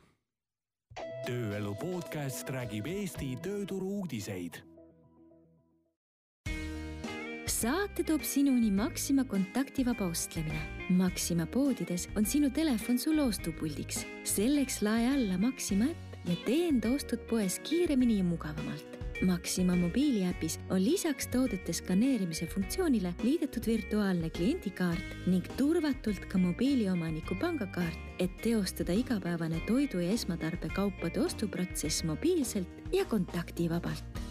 tööelu podcast räägib Eesti tööturu uudiseid. Saate toob sinuni Maxima kontaktivaba ostlemine. Maxima poodides on sinu telefon sul ostupuldiks. selleks lae alla Maxima äpp ja tee enda ostud poes kiiremini ja mugavamalt Maxima mobiiliäpis on lisaks toodete skaneerimise funktsioonile liidetud virtuaalne kliendikaart ning turvatult ka mobiiliomaniku pangakaart, et teostada igapäevane toidu ja esmatarbekaupade ostuprotsess mobiilselt ja kontaktivabalt